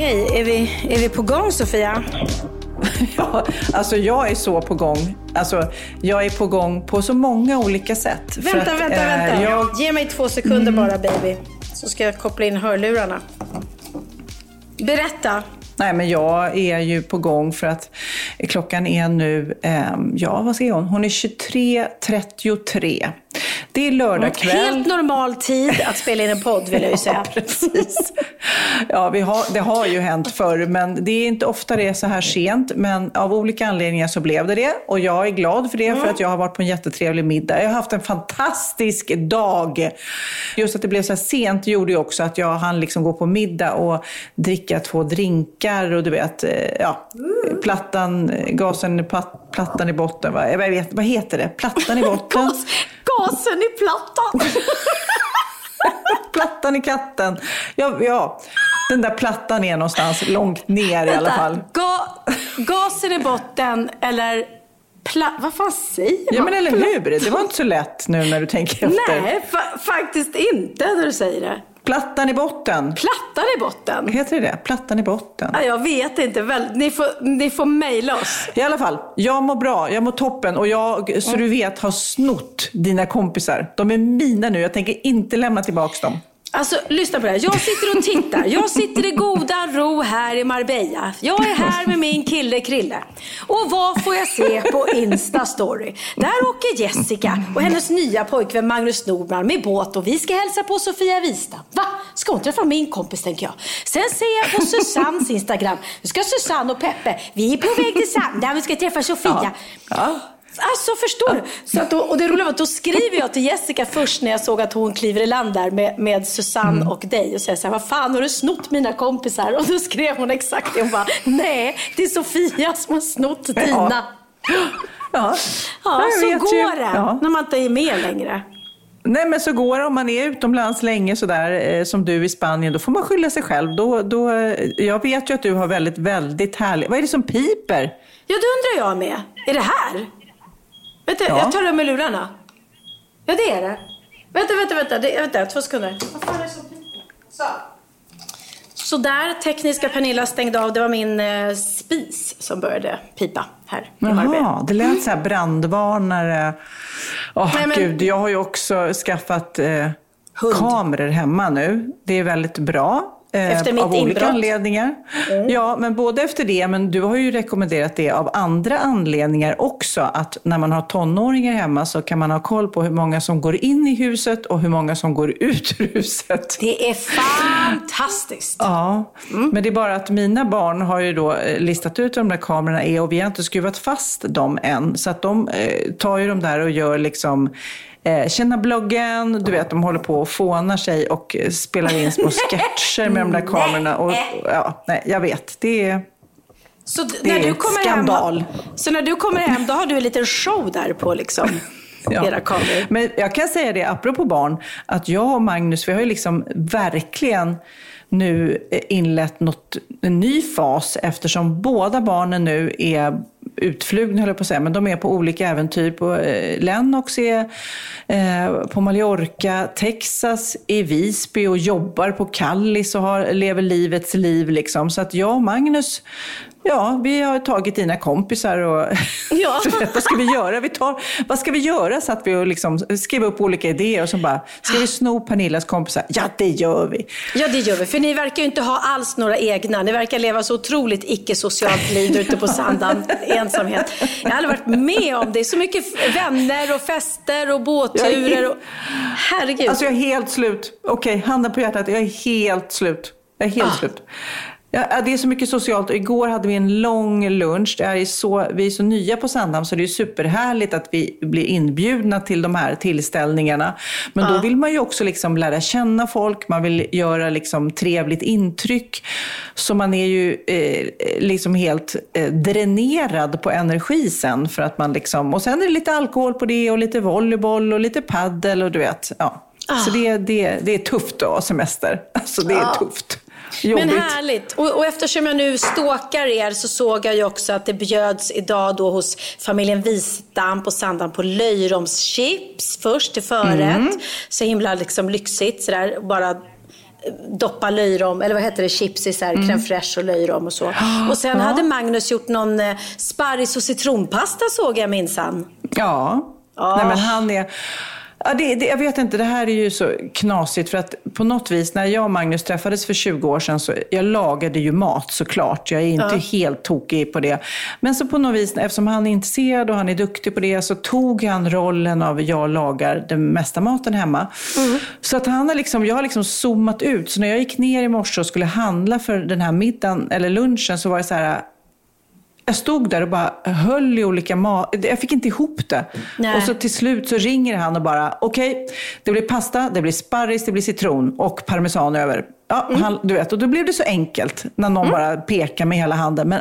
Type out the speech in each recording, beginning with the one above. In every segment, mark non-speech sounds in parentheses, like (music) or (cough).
Okej, är vi, är vi på gång Sofia? (laughs) Ja, alltså jag är så på gång. Alltså, jag är på gång på så många olika sätt. Vänta, att, vänta, eh, vänta. Jag, Ge mig två sekunder bara baby. Så ska jag koppla in hörlurarna. Berätta. nej, men jag är ju på gång för att klockan är nu, ehm, ja vad säger hon? Hon är 23.33. Det är lördag kväll. Helt normal tid att spela in en podd vill jag ju (laughs) säga. Ja, precis. Ja, vi har, det har ju hänt förr, men det är inte ofta det är så här sent. Men av olika anledningar så blev det det. Och jag är glad för det, för att jag har varit på en jättetrevlig middag. Jag har haft en fantastisk dag. Just att det blev så här sent gjorde ju också att jag hann liksom gå på middag och dricka två drinkar. Och du vet, eh, ja, plattan, gasen, platt- plattan i botten. Va? Jag vet, vad heter det? Plattan i botten. (laughs) Gas, gasen i plattan. (laughs) Plattan i katten. Ja, ja, den där plattan är någonstans långt ner i alla fall. Ga, gasen i botten eller pla, Vad fan säger man? Ja, men eller hur? Det var inte så lätt nu när du tänker efter. Nej, fa- faktiskt inte när du säger det. Plattan i botten. Plattan i botten? Heter det det? Plattan i botten. Ja, jag vet inte. Väl, ni, får, ni får mejla oss. I alla fall, jag mår bra, jag mår toppen och jag, så du vet, har snott dina kompisar. De är mina nu, jag tänker inte lämna tillbaka dem. Alltså, lyssna på det här. Jag sitter och tittar. Jag sitter i goda ro här i Marbella. Jag är här med min kille Krille. Och vad får jag se på Insta-story? Där åker Jessica och hennes nya pojkvän Magnus Nordman med båt och vi ska hälsa på Sofia Wistam. Va? Ska hon träffa min kompis tänker jag. Sen ser jag på Susannes Instagram. Nu ska Susanne och Peppe, vi är på väg till Sanda, vi ska träffa Sofia. Ja. Ja. Alltså förstår du? Så att då, och det roliga var att då skriver jag till Jessica först när jag såg att hon kliver i land där med, med Susanne och dig och säger så här, vad fan har du snott mina kompisar? Och då skrev hon exakt det. Hon bara, nej det är Sofia som har snott dina. Ja, Ja, jag så går det Ja. när man inte är med längre. Nej men så går det om man är utomlands länge sådär eh, som du i Spanien, då får man skylla sig själv. Då, då, eh, jag vet ju att du har väldigt, väldigt härligt, vad är det som piper? Ja, det undrar jag med. Är det här? Vänta, Ja. jag tar av mig lurarna. Ja, det är det. Vänta, vänta, vänta. Det, vänta, två sekunder. Vad fan är det som piper? Så. Så där, tekniska Pernilla stängde av. Det var min eh, spis som började pipa här i Marbella. Jaha, det lät så här brandvarnare. Nej, men- gud, jag har ju också skaffat eh, kameror hemma nu. Det är väldigt bra. Eh, Efter mitt av olika inbrott. Mm. anledningar. Ja, men både efter det, men du har ju rekommenderat det av andra anledningar också. Att när man har tonåringar hemma så kan man ha koll på hur många som går in i huset och hur många som går ut ur huset. Det är fantastiskt. Ja, Mm. men det är bara att mina barn har ju då eh, listat ut vad de där kamerorna är och vi har inte skruvat fast dem än. Så att de eh, tar ju de där och gör liksom eh, Känna bloggen, du vet de håller på och fånar sig och spelar in små (laughs) sketcher med de där kamerorna. Och, ja, nej, jag vet, det är... Så Det när är du kommer skandal. hem, så när du kommer hem, då har du en liten show där på liksom (laughs) Ja. Men jag kan säga det, apropå barn, att jag och Magnus, vi har ju liksom verkligen nu inlett något, en ny fas eftersom båda barnen nu är utflugna, höll jag på att säga, men de är på olika äventyr. På, eh, Lennox är eh, på Mallorca, Texas i Visby och jobbar på Kallis och har, lever livets liv. Liksom. Så att jag och Magnus, Ja, vi har tagit dina kompisar och (laughs) Ja. (laughs) vad ska vi göra? Vi tar, vad ska vi göra? Så att vi och liksom skrev upp olika idéer och så bara, ska vi sno Pernillas kompisar? Ja, det gör vi. Ja, det gör vi. För ni verkar ju inte ha alls några egna. Ni verkar leva så otroligt icke-socialt liv ute på Sandhamn. (laughs) Ensamhet. Jag har aldrig varit med om det. Så mycket vänner och fester och båtturer. Och... Herregud. Alltså jag är helt slut. Okej, handen på hjärtat, jag är helt slut. Jag är helt Ah. slut. Ja, det är så mycket socialt. Igår hade vi en lång lunch. Det är så, vi är så nya på Sandhamn så det är superhärligt att vi blir inbjudna till de här tillställningarna. Men då vill man ju också liksom lära känna folk, man vill göra liksom trevligt intryck. Så man är ju eh, liksom helt eh, dränerad på energi sen. För att man liksom, och sen är det lite alkohol på det och lite volleyboll och lite paddel och du vet. Ja. Så det, det, det är tufft att ha semester. Alltså det är Ja. tufft. Jobbigt. Men härligt. Och, och eftersom jag nu stalkar er så såg jag ju också att det bjöds idag då hos familjen Wistam på Sandhamn på löjromschips först till förrätt. Mm. Så himla liksom lyxigt sådär. Bara eh, doppa löjrom, eller vad heter det, chips i så här crème fraîche och löjrom och så. (gasps) Och sen Mm. Ja. hade Magnus gjort någon eh, sparris och citronpasta såg jag minsann. Ja. Ja. Nej, men han är... Ja, det, det, jag vet inte, det här är ju så knasigt för att på något vis när jag och Magnus träffades för 20 år sedan så jag lagade ju mat såklart. Jag är inte helt tokig på det. Men så på något vis, eftersom han är intresserad och han är duktig på det så tog han rollen av jag lagar den mesta maten hemma. Så att han har liksom, jag har liksom zoomat ut. Så när jag gick ner i morse och skulle handla för den här middagen eller lunchen så var det så här jag stod där och bara höll i olika mat. Jag fick inte ihop det. Nej. Och så till slut så ringer han och bara, okej, det blir pasta, det blir sparris, det blir citron och parmesan över. Ja, Mm. han, du vet, och då blev det så enkelt när någon bara pekar med hela handen. Men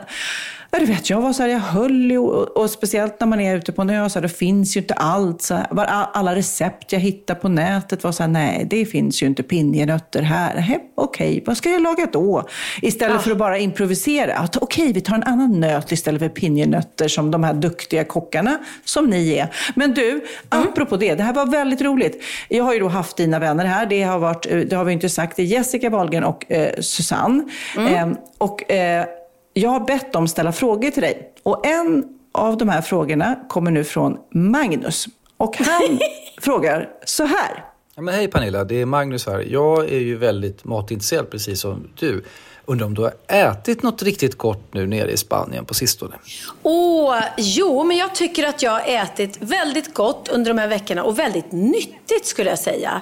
ja, du vet, jag var så här, jag höll i, och, och speciellt när man är ute på en ö, så här, det finns ju inte allt. Så här, var, alla recept jag hittade på nätet var så här, nej, det finns ju inte pinjenötter här. Okej, vad ska jag laga då? Istället för att bara improvisera. Att, Okej, vi tar en annan nöt istället för pinjenötter som de här duktiga kockarna som ni är. Men du, apropå det, det här var väldigt roligt. Jag har ju då haft dina vänner här. Det har, varit, eh, det har vi inte sagt, det är Jessica Wahlgren och eh, Susanne. Eh, och eh, jag har bett dem ställa frågor till dig. Och en av de här frågorna kommer nu från Magnus. Och han (laughs) frågar så här. Ja, men hej Pernilla, det är Magnus här. Jag är ju väldigt matintresserad precis som du. Undrar om du har ätit något riktigt gott nu nere i Spanien på sistone? Åh, jo, men jag tycker att jag har ätit väldigt gott under de här veckorna och väldigt nyttigt skulle jag säga.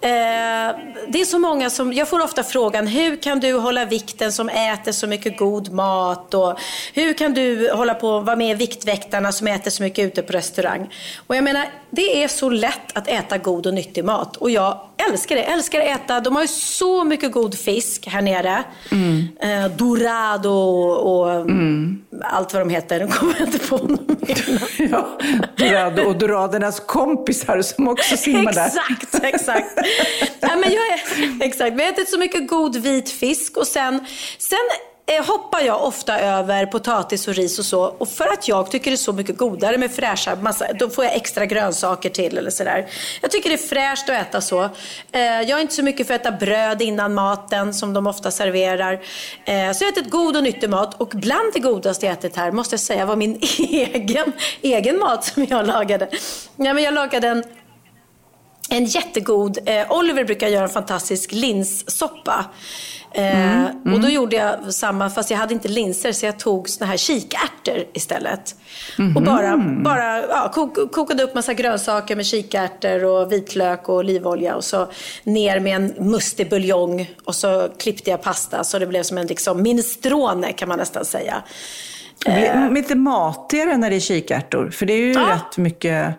Eh, det är så många som, jag får ofta frågan, hur kan du hålla vikten som äter så mycket god mat? Och hur kan du hålla på att vara med i Viktväktarna som äter så mycket ute på restaurang? Och jag menar, det är så lätt att äta god och nyttig mat. Och jag älskar det. Älskar att äta, de har ju så mycket god fisk här nere. Eh, dorado och, och allt vad de heter. Nu kommer jag inte på någon. (laughs) Ja, Dorado och Doradernas kompisar som också simmar där. Exakt, exakt. ja, men jag är, (laughs) exakt. Vi har ätit så mycket god vit fisk och sen, sen Eh, hoppar jag ofta över potatis och ris och så. Och för att jag tycker det är så mycket godare med fräscha massa, då får jag extra grönsaker till eller sådär. Jag tycker det är fräscht att äta så. Eh, jag är inte så mycket för att äta bröd innan maten som de ofta serverar. Eh, så jag har ätit god och nyttig mat och bland det godaste jag ätit här måste jag säga var min (laughs) egen, egen mat som jag lagade. Ja, men jag lagade en en jättegod, eh, Oliver brukar göra en fantastisk linssoppa. Eh, Och då gjorde jag samma, fast jag hade inte linser så jag tog såna här kikärtor istället. Och bara, bara ja, kok, kokade upp massa grönsaker med kikärtor och vitlök och olivolja och så ner med en mustig buljong och så klippte jag pasta så det blev som en liksom minestrone kan man nästan säga. Blir Lite matigare när det är kikärtor. För det är ju Ja. rätt mycket eh,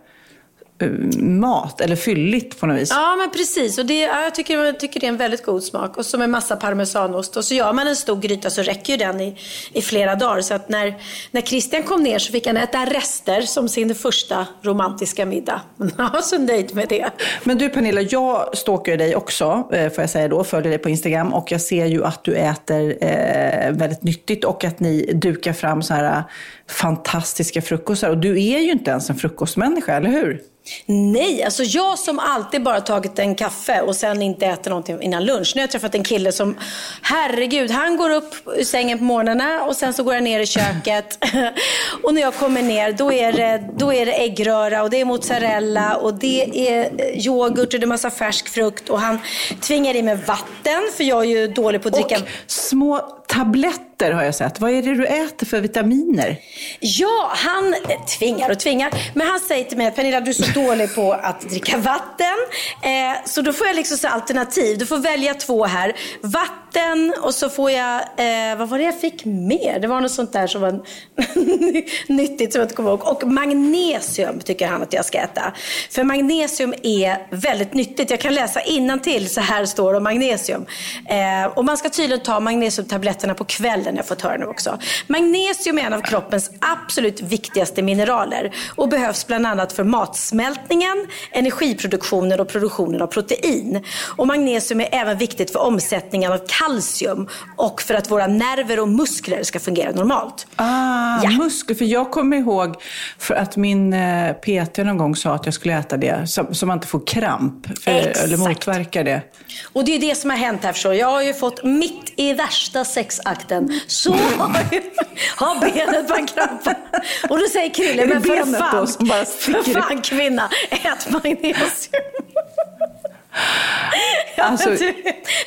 mat, eller fylligt på något vis. Ja, men precis. Och det, ja, jag, tycker, jag tycker det är en väldigt god smak. Och så med massa parmesanost. Och så gör man en stor gryta så räcker ju den i, i flera dagar. Så att när, när Christian kom ner så fick han äta rester som sin första romantiska middag. (laughs) Han var så nöjd med det. Men du Pernilla, jag stalkar ju dig också, eh, får jag säga då, följer dig på Instagram och jag ser ju att du äter eh, väldigt nyttigt och att ni dukar fram så här eh, fantastiska frukostar. Och du är ju inte ens en frukostmänniska, eller hur? Nej, alltså jag som alltid bara tagit en kaffe och sen inte äter någonting innan lunch. Nu har jag träffat en kille som, herregud, han går upp ur sängen på morgnarna och sen så går han ner i köket. (laughs) och när jag kommer ner då är, det, då är det äggröra och det är mozzarella och det är eh, yoghurt och det är massa färsk frukt och han tvingar i mig vatten för jag är ju dålig på att dricka. Och små tabletter har jag sett. Vad är det du äter för vitaminer? Ja, han tvingar och tvingar. Men han säger till mig, Pernilla du är så dålig på att dricka vatten. Eh, så då får jag liksom så alternativ. Du får välja två här. Vatten och så får jag, eh, vad var det jag fick mer? Det var något sånt där som var (laughs) nyttigt som jag inte kommer ihåg. Och magnesium tycker han att jag ska äta. För magnesium är väldigt nyttigt. Jag kan läsa till så här står det om magnesium. Eh, och man ska tydligen ta magnesiumtabletterna på kvällen, jag fått höra nu också. Magnesium är en av kroppens absolut viktigaste mineraler och behövs bland annat för matsmältningen, energiproduktionen och produktionen av protein. Och magnesium är även viktigt för omsättningen av kalcium och för att våra nerver och muskler ska fungera normalt. Ah, ja. muskler. För jag kommer ihåg för att min eh, PT någon gång sa att jag skulle äta det så, så man inte får kramp. För, eller motverkar det. Och det är det som har hänt här förstår Jag har ju fått mitt i värsta sexakten så (laughs) har benet börjat krampa. Och då säger Krille, men för fan, för fan kvinna, ät magnesium. (laughs) Alltså,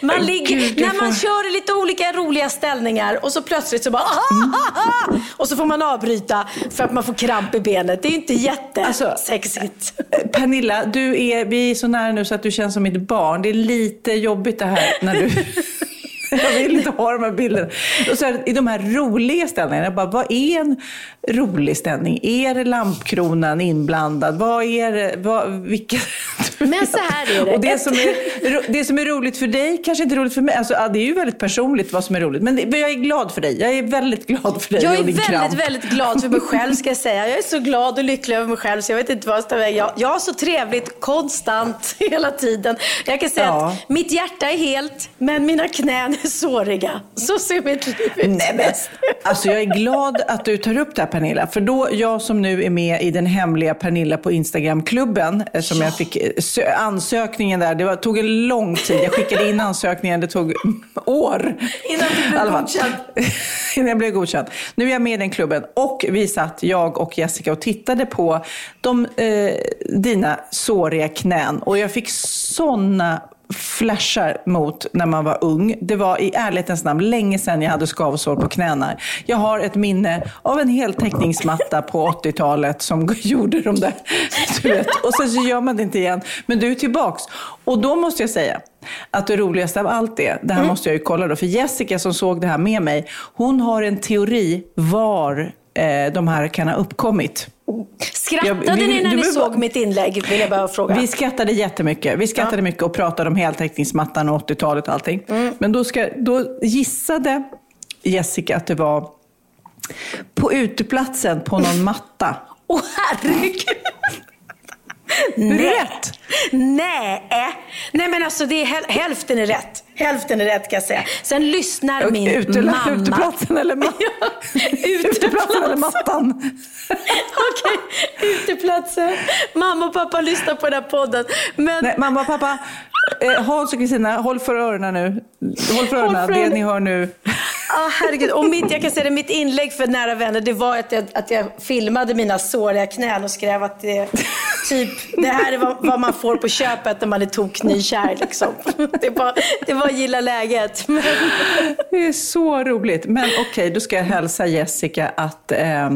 man ligger, Gud, när man får... kör i lite olika roliga ställningar och så plötsligt så bara mm. och så får man avbryta för att man får kramp i benet. Det är inte jättesexigt. Alltså, Pernilla, du är, vi är så nära nu så att du känns som mitt barn. Det är lite jobbigt det här när du (laughs) Jag vill inte ha de här bilderna. Och så här, I de här roliga ställningarna, jag bara, vad är en rolig ställning? Är det lampkronan inblandad? Vad är det? Vad, vilka... (laughs) Men så här är det. Och det, som är, det som är roligt för dig kanske inte är roligt för mig. Alltså, det är ju väldigt personligt vad som är roligt. Men jag är glad för dig. Jag är väldigt glad för dig Jag är väldigt, kramp. väldigt glad för mig själv ska jag säga. Jag är så glad och lycklig över mig själv så jag vet inte vad jag ska väg. Jag, jag har så trevligt konstant (laughs) hela tiden. Jag kan säga ja. att mitt hjärta är helt, men mina knän är såriga. Så ser mitt liv ut. Nej, men, alltså jag är glad att du tar upp det här Pernilla. För då, jag som nu är med i den hemliga Pernilla på Instagram-klubben, eh, som ja. jag fick eh, ansökningen där, det var, tog en lång tid. Jag skickade in ansökningen, det tog år. Innan du blev godkänd. (laughs) Innan jag blev godkänd. Nu är jag med i den klubben och vi satt, jag och Jessica, och tittade på de, eh, dina såriga knän. Och jag fick sådana flashar mot när man var ung. Det var i ärlighetens namn länge sedan jag hade skavsår på knäna. Jag har ett minne av en heltäckningsmatta på 80-talet som (laughs) gjorde de där, du vet. Och sen så gör man det inte igen. Men du är tillbaks. Och då måste jag säga att det roligaste av allt är, det här mm. måste jag ju kolla då, för Jessica som såg det här med mig, hon har en teori var eh, de här kan ha uppkommit. Skrattade vi, ni när ni såg mitt inlägg? Vill jag bara fråga. Vi skrattade jättemycket. Vi skrattade ja. mycket och pratade om heltäckningsmattan och 80-talet och allting. Mm. Men då, ska, då gissade Jessica att det var på uteplatsen på någon (laughs) matta. Åh oh, herregud! Rätt! Nej. Nej men alltså det är hälften är rätt. Hälften är rätt kan jag säga. Sen lyssnar min Ute, mamma. Uteplatsen eller, ma (laughs) ja, uteplatsen eller mattan? (laughs) Okej, okay. uteplatsen. Mamma och pappa lyssnar på den här podden. Men... Nej, mamma och pappa, eh, Hans och Kristina, håll för öronen nu. Håll för öronen, håll för det ni hör nu. Ah, herregud. Och mitt, jag kan säga det, mitt inlägg för nära vänner, det var att jag, att jag filmade mina såriga knän och skrev att det, typ, det här är vad, vad man får på köpet när man är toknykär. Liksom. Det, var, det var gilla läget. Det är så roligt. Men okej, okay, då ska jag hälsa Jessica att, eh,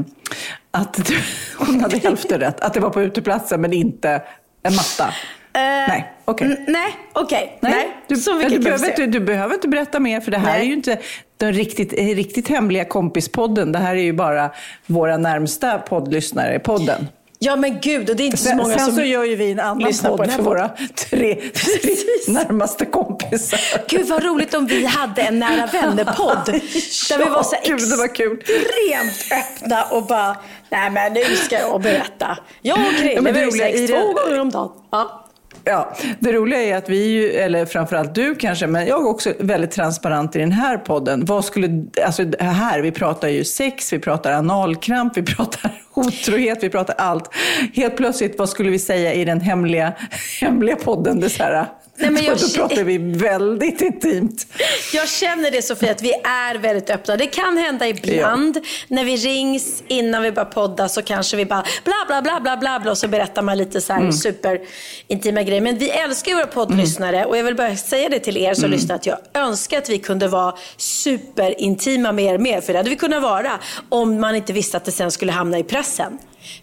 att hon hade hälften rätt. Att det var på uteplatsen men inte en matta. Uh, nej, okej. Okay. Nej, okej. Okay. Nej. nej. Du, så du, behöver inte, du behöver inte berätta mer, för det här nej. är ju inte den riktigt, riktigt hemliga kompispodden. Det här är ju bara våra närmsta poddlyssnare i podden. Ja men gud, och det är inte så många sen som så gör ju vi en annan podd för våra tre, (laughs) tre närmaste kompisar. Gud vad roligt om vi hade en nära vänner-podd. (laughs) där vi var så gud, det var kul. extremt öppna och bara, nej men nu ska jag berätta. Jag och Krille, ja, vi sex två gånger om dagen. Ja. Ja, det roliga är att vi, ju, eller framförallt du kanske, men jag är också väldigt transparent i den här podden. Vad skulle, alltså här, vi pratar ju sex, vi pratar analkramp, vi pratar (laughs) otrohet, vi pratar allt. Helt plötsligt, vad skulle vi säga i den hemliga, (laughs) hemliga podden? Det så här, Nej, men jag... Då pratar vi väldigt intimt. Jag känner det Sofia, att vi är väldigt öppna. Det kan hända ibland ja. när vi rings innan vi börjar podda så kanske vi bara bla bla bla bla bla, bla och så berättar man lite så här mm. superintima grejer. Men vi älskar ju våra poddlyssnare mm. och jag vill bara säga det till er som mm. lyssnar att jag önskar att vi kunde vara superintima med er mer. För det hade vi kunnat vara om man inte visste att det sen skulle hamna i pressen.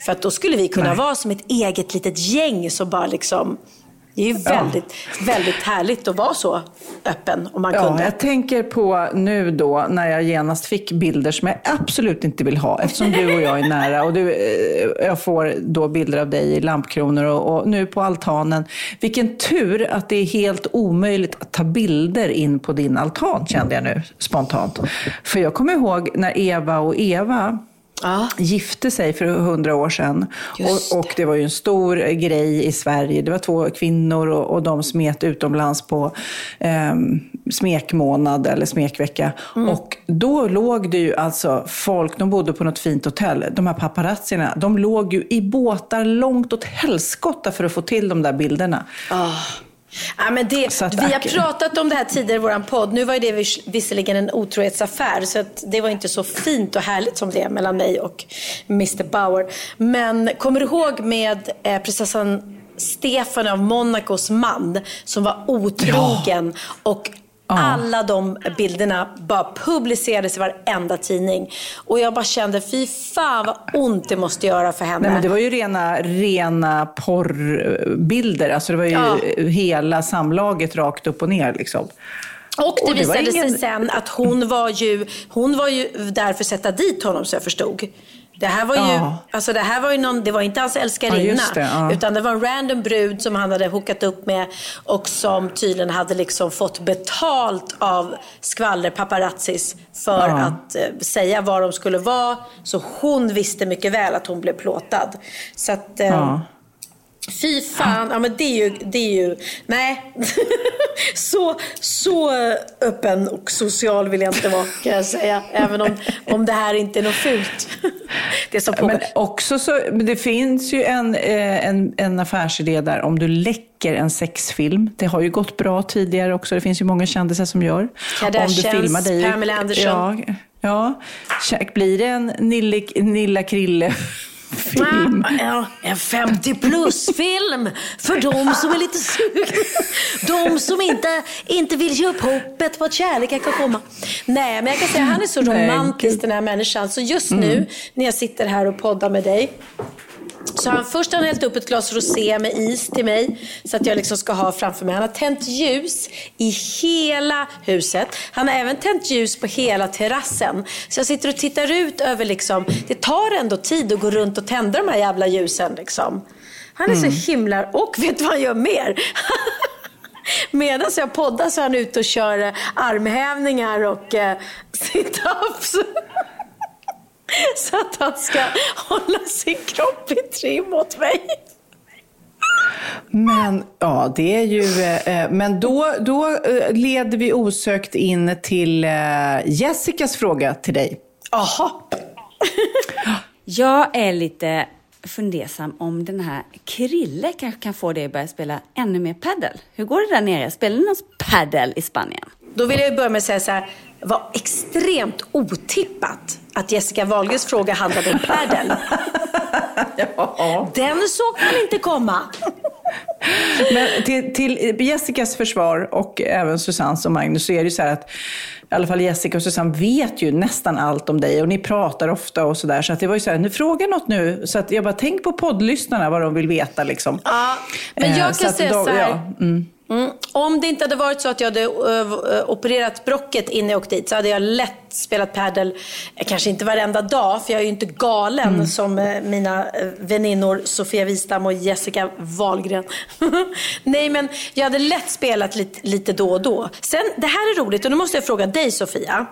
För att då skulle vi kunna Nej. vara som ett eget litet gäng som bara liksom det är väldigt, ja. väldigt härligt att vara så öppen om man ja, kunde. Jag tänker på nu då när jag genast fick bilder som jag absolut inte vill ha eftersom du och jag är nära och du, eh, jag får då bilder av dig i lampkronor och, och nu på altanen. Vilken tur att det är helt omöjligt att ta bilder in på din altan kände jag nu spontant. För jag kommer ihåg när Eva och Eva ja. gifte sig för hundra år sedan. Och, och, det var ju en stor grej i Sverige. Det var två kvinnor och, och de smet utomlands på eh, smekmånad eller smekvecka. Mm. Och då låg det ju alltså folk, de bodde på något fint hotell, de här paparazzierna, de låg ju i båtar långt åt helskotta för att få till de där bilderna. Oh. Ja, men det, vi har pratat om det här tidigare i vår podd. Nu var det visserligen en otrohetsaffär så det var inte så fint och härligt som det är mellan mig och Mr Bauer. Men kommer du ihåg med eh, prinsessan Stefan av Monacos man som var otrogen ja. och alla de bilderna bara publicerades i varenda tidning. Och jag bara kände, fy fan vad ont det måste göra för henne. Nej, men det var ju rena, rena porrbilder. Alltså det var ju ja. hela samlaget rakt upp och ner. Liksom. Och det, och det visade ingen... sig sen att hon var, ju, hon var ju där för att sätta dit honom så jag förstod. Det här var ju, ja. alltså det här var ju någon, det var inte hans älskarinna. Ja, ja. Utan det var en random brud som han hade hookat upp med och som tydligen hade liksom fått betalt av skvaller paparazzis för att eh, säga var de skulle vara. Så hon visste mycket väl att hon blev plåtad. Så att, eh, Fy fan, ja men det är ju, det är ju nej. (laughs) så, så öppen och social vill jag inte vara kan jag säga. Även om, om det här inte är något fult. (laughs) det som men också så, det finns ju en, eh, en, en affärsidé där om du läcker en sexfilm. Det har ju gått bra tidigare också. Det finns ju många kändisar som gör. Kardashians, om du filmar dig, Pamela Anderson. Ja, ja. Blir det en Nille, Nilla Krille film. Ja, en 50 plus-film för de som är lite sugna. De som inte, inte vill ge upp hoppet på att kärleken kan komma. Nej, men jag kan säga han är så romantisk den här människan. Så just nu mm. när jag sitter här och poddar med dig så han, först har han hällt upp ett glas rosé med is till mig så att jag liksom ska ha framför mig. Han har tänt ljus i hela huset. Han har även tänt ljus på hela terrassen. Så jag sitter och tittar ut över liksom, det tar ändå tid att gå runt och tända de här jävla ljusen liksom. Han är mm. så himla, och vet du vad han gör mer? (laughs) Medan jag poddar så är han ute och kör armhävningar och eh, (laughs) sit-ups. (laughs) Så att han ska hålla sin kropp i trim åt mig. Men ja, det är ju... Eh, men då, då eh, leder vi osökt in till eh, Jessicas fråga till dig. Aha. Jag är lite fundersam om den här Krille kanske kan få dig att börja spela ännu mer paddel. Hur går det där nere? Spelar ni någon paddel i Spanien? Då vill jag börja med att säga så här, var extremt otippat att Jessica Wahlgrens fråga handlade om padel. (laughs) ja. Den såg man inte komma. Men till, till, Jessicas försvar och även Susannes och Magnus så är det ju så här att i alla fall Jessica och Susanne vet ju nästan allt om dig och ni pratar ofta och sådär. Så att det var ju så här, nu fråga något nu. Så att jag bara, tänk på poddlyssnarna vad de vill veta liksom. Ja, men jag eh, kan så säga då, så här. Ja, mm. Mm. Om det inte hade varit så att jag hade uh, opererat brocket innan jag åkte dit så hade jag lätt spelat padel, eh, kanske inte varenda dag för jag är ju inte galen mm. som uh, mina väninnor Sofia Wistam och Jessica Wahlgren. (laughs) Nej men jag hade lätt spelat lite, lite då och då. Sen, det här är roligt och nu måste jag fråga dig Sofia.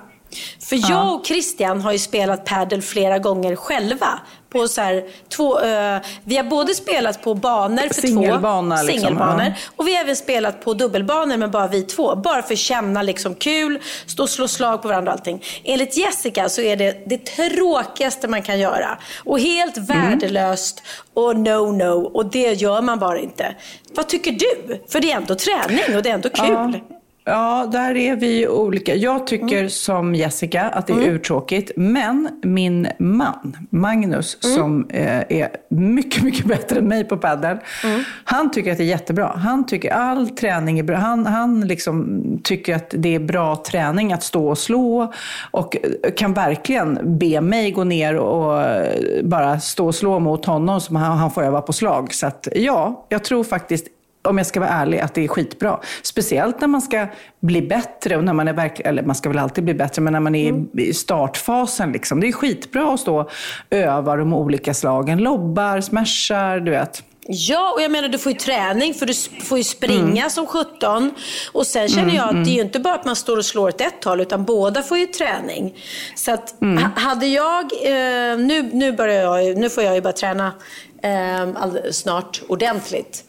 För jag och Christian har ju spelat padel flera gånger själva. På så här, två, eh, vi har både spelat på banor för Singelbana, två liksom, singelbanor. ja. Och vi har även spelat på dubbelbanor med bara vi två. Bara för att känna liksom kul, stå och slå slag på varandra och allting. Enligt Jessica så är det det tråkigaste man kan göra. Och helt Mm. värdelöst och no no. Och det gör man bara inte. Vad tycker du? För det är ändå träning och det är ändå kul. Ja. Ja, där är vi olika. Jag tycker Mm. som Jessica att det är urtråkigt. Men min man, Magnus, Mm. som eh, är mycket, mycket bättre än mig på padel. Mm. Han tycker att det är jättebra. Han tycker all träning är bra. Han, han liksom tycker att det är bra träning att stå och slå. Och kan verkligen be mig gå ner och eh, bara stå och slå mot honom som han, han får öva på slag. Så att ja, jag tror faktiskt om jag ska vara ärlig, att det är skitbra. Speciellt när man ska bli bättre och när man är verkligen, eller man ska väl alltid bli bättre, men när man är i startfasen liksom. Det är skitbra att stå och öva de olika slagen. Lobbar, smashar, du vet. Ja, och jag menar du får ju träning för du får ju springa som 17. Och sen känner jag att det är ju inte bara att man står och slår ett håll utan båda får ju träning. Så att ha- hade jag, eh, nu, nu, börjar jag, nu får jag ju bara träna eh, snart ordentligt.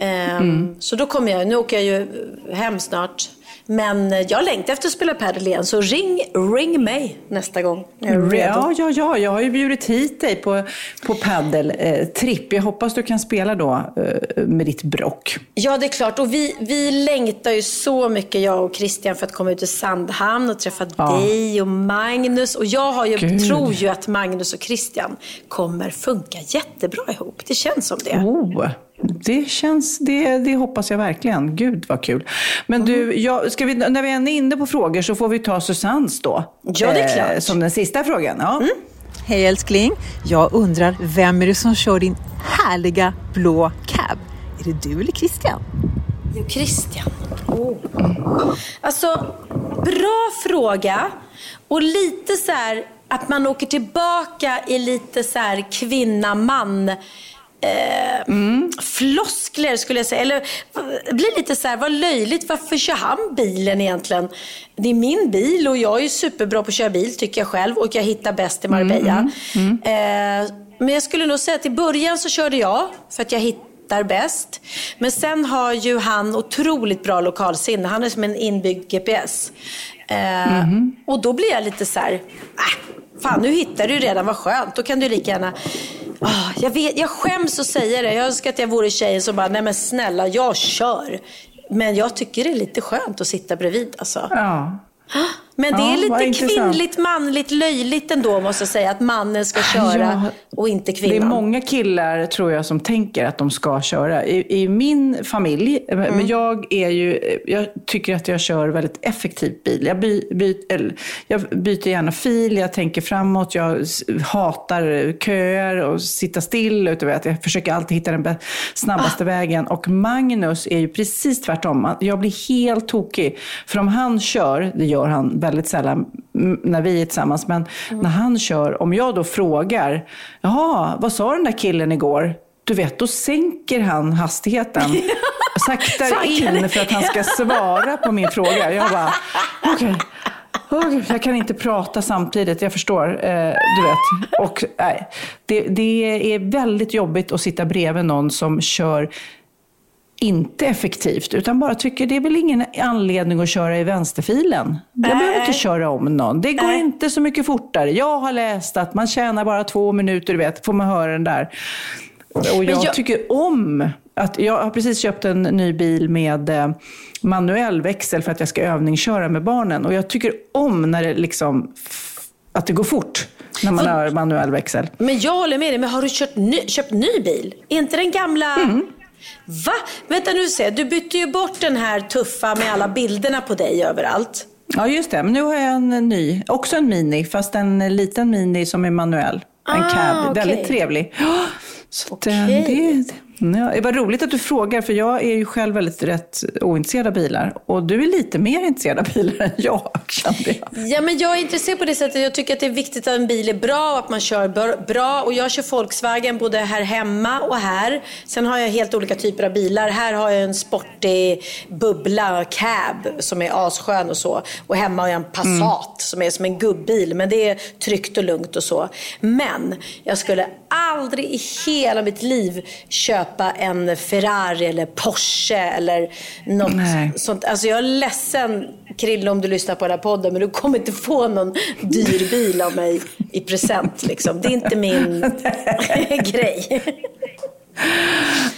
Eh, Så då kommer jag, nu åker jag ju hem snart. Men eh, jag längtar efter att spela padel igen så ring, ring mig nästa gång när jag är redo. Ja, ja, ja. Jag har ju bjudit hit dig på, på padel-tripp. jag hoppas du kan spela då eh, med ditt brock. Ja, det är klart. Och vi, vi längtar ju så mycket, jag och Christian, för att komma ut till Sandhamn och träffa Ja. dig och Magnus. Och jag har ju, Gud. tror ju att Magnus och Christian kommer funka jättebra ihop. Det känns som det. Oh, det känns, det, det hoppas jag verkligen. Gud vad kul. Men Mm. du, jag, ska vi, när vi är inne på frågor så får vi ta Susannes då. Eh, Ja, det är klart. Mm. som den sista frågan. Ja. Hej älskling. Jag undrar, vem är det som kör din härliga blå cab? Är det du eller Christian? Jo, Christian. Oh. Alltså, bra fråga. Och lite så här att man åker tillbaka i lite så här kvinna-man eh, floskler skulle jag säga. Eller det blir lite så här, vad löjligt, varför kör han bilen egentligen? Det är min bil och jag är ju superbra på att köra bil tycker jag själv och jag hittar bäst i Marbella. Eh, men jag skulle nog säga att i början så körde jag för att jag hittar bäst. Men sen har ju han otroligt bra lokalsinne. Han är som en inbyggd GPS. Eh, Och då blir jag lite så här, äh, fan nu hittar du redan, vad skönt. Då kan du lika gärna Ah, jag, vet, jag skäms att säga det. Jag önskar att jag vore tjejen som bara, nej men snälla, jag kör. Men jag tycker det är lite skönt att sitta bredvid alltså. Ja. Men det Ja, är lite intressant. kvinnligt, manligt, löjligt ändå måste jag säga. Att mannen ska köra och inte Det är kvinnan. många killar, tror jag, som tänker att de ska köra. I, i min familj, eh, Mm. men jag, är ju, jag tycker att jag kör väldigt effektivt bil. Jag, by, by, eller, jag byter gärna fil, jag tänker framåt, jag hatar köer och sitta still. Utan vet, jag försöker alltid hitta den snabbaste vägen. Och Magnus är ju precis tvärtom. Jag blir helt tokig. För om han kör, det gör han väldigt sällan mm, när vi är tillsammans, men när han kör, om jag då frågar, jaha, vad sa den där killen igår? Du vet, då sänker han hastigheten. (laughs) Saktar in för att han ska svara på min fråga. Jag bara, (laughs) okej. Åh, jag kan inte prata samtidigt, jag förstår. Eh, du vet. Och, nej, det, det är väldigt jobbigt att sitta bredvid någon som kör inte effektivt, utan bara tycker det är väl ingen anledning att köra i vänsterfilen. Jag behöver inte köra om någon. Det går inte så mycket fortare. Jag har läst att man tjänar bara två minuter, du vet, får man höra den där. Och jag, jag- tycker om att jag har precis köpt en ny bil med eh, manuell växel för att jag ska övningsköra med barnen. Och jag tycker om när det liksom, att det går fort när man har manuell växel. Men jag håller med dig, men har du köpt ny, köpt ny bil? Är inte den gamla... Mm. Va? Vänta nu se, du bytte ju bort den här tuffa med alla bilderna på dig överallt. Ja, just det. Men nu har jag en ny, också en Mini, fast en liten Mini som är manuell. En Ah, cab, okej. väldigt trevlig. (gasps) Så eh, Okej. det, Ja, det var roligt att du frågar, för jag är ju själv väldigt rätt ointresserad av bilar. Och du är lite mer intresserad av bilar än jag, kände jag. Ja, men jag är intresserad på det sättet. Jag tycker att det är viktigt att en bil är bra och att man kör bra. Och jag kör Volkswagen både här hemma och här. Sen har jag helt olika typer av bilar. Här har jag en sportig bubbla cab som är asskön och så. Och hemma har jag en Passat mm. som är som en gubbil. Men det är tryggt och lugnt och så. Men jag skulle aldrig i hela mitt liv köpa en Ferrari eller Porsche eller något Nej. sånt. Alltså jag är ledsen Krille om du lyssnar på den här podden men du kommer inte få någon dyr bil av mig i present liksom. Det är inte min (laughs) grej.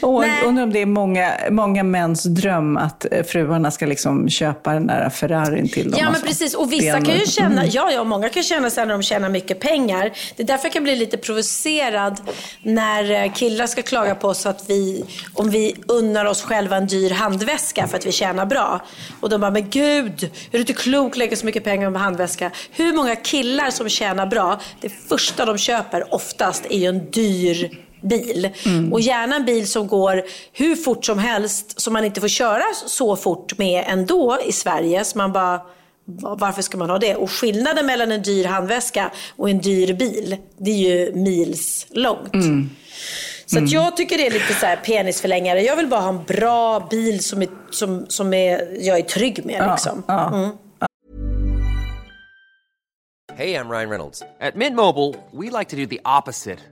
Och undrar om det är många, många mäns dröm att eh, fruarna ska liksom köpa den där Ferrarin till dem. Ja, men precis. Och vissa kan ju känna, mm. ja, ja, många kan känna sig när de tjänar mycket pengar. Det är därför jag kan bli lite provocerad när eh, killar ska klaga på oss att vi, om vi unnar oss själva en dyr handväska för att vi tjänar bra. Och de bara, men gud, är du inte klok lägga så mycket pengar på handväska? Hur många killar som tjänar bra, det första de köper oftast är ju en dyr bil. Mm. Och gärna en bil som går hur fort som helst, som man inte får köra så fort med ändå i Sverige. Så man bara, varför ska man ha det? Och skillnaden mellan en dyr handväska och en dyr bil, det är ju mils långt. Mm. Så mm. jag tycker det är lite så här penisförlängare. Jag vill bara ha en bra bil som, är, som, som är, jag är trygg med. Liksom. Ja, ja. Mm. Hej, jag Ryan Reynolds. På Mint Mobile, we like to do the opposite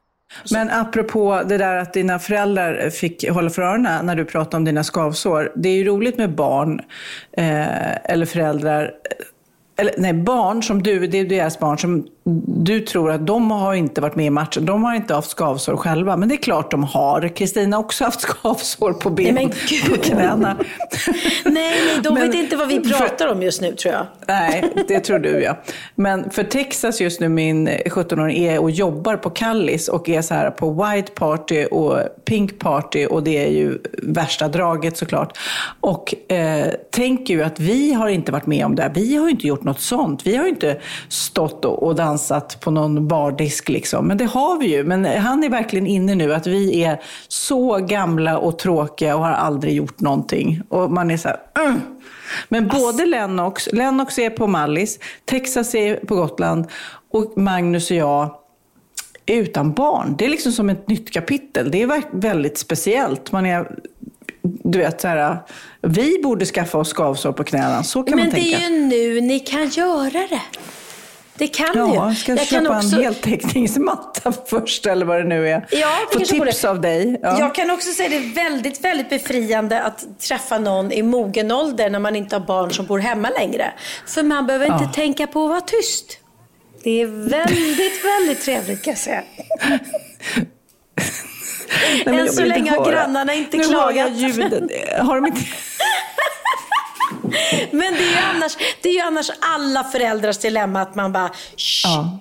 Men apropå det där att dina föräldrar fick hålla för öronen när du pratade om dina skavsår. Det är ju roligt med barn eh, eller föräldrar eh, eller nej, barn som du, det är deras barn som du tror att de har inte varit med i matchen. De har inte haft skavsår själva, men det är klart de har. Kristina har också haft (laughs) skavsår på benen nej, men på knäna. (laughs) nej, nej, de men, vet inte vad vi pratar om just nu tror jag. Nej, det tror du ja. Men för Texas just nu, min 17-åring, är och jobbar på Kallis och är så här på white party och pink party och det är ju värsta draget såklart. Och eh, tänker ju att vi har inte varit med om det här. Vi har inte gjort något sånt. Vi har inte stått och, och dansat på någon bardisk liksom. Men det har vi ju. Men han är verkligen inne nu att vi är så gamla och tråkiga och har aldrig gjort någonting. Och man är så här, mm. Men både Lennox, Lennox är på Mallis, Texas är på Gotland och Magnus och jag är utan barn. Det är liksom som ett nytt kapitel. Det är väldigt speciellt. Man är, du vet, så här, vi borde skaffa oss skavsår på knäna. Så kan Men man tänka. Men det är ju nu ni kan göra det. Det kan ja, du Ja, ska jag köpa kan också... en heltäckningsmatta (laughs) först eller vad det nu är. Ja, Få tips av dig. Ja. Jag kan också säga att det är väldigt, väldigt befriande att träffa någon i mogen ålder när man inte har barn som bor hemma längre. För man behöver inte ja. tänka på att vara tyst. Det är väldigt, (laughs) väldigt trevligt kan jag säga. Nej, Än så länge har grannarna inte nu klagat. Hör jag ljuden. Har de inte... (laughs) Men det är, ju annars, det är annars alla föräldrars dilemma att man bara ja.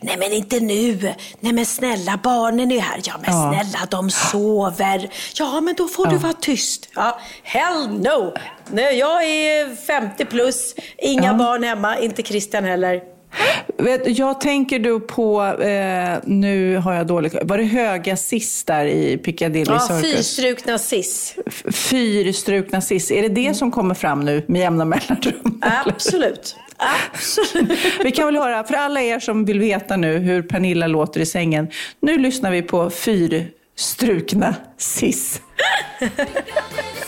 Nej men inte nu. Nej men snälla barnen är här. Ja men ja. snälla de sover. Ja men då får ja. du vara tyst. Ja, hell no. Nej, jag är 50 plus, inga barn hemma, inte Christian heller. Jag tänker du på, eh, nu har jag dålig var det höga sis där i Piccadilly ja, Circus? Ja, fyrstrukna sis. Fyrstrukna sis, är det det som kommer fram nu med jämna mellanrum? Absolut. (laughs) Absolut. vi kan väl höra, för alla er som vill veta nu hur Pernilla låter i sängen, nu lyssnar vi på fyrstrukna sis. (laughs)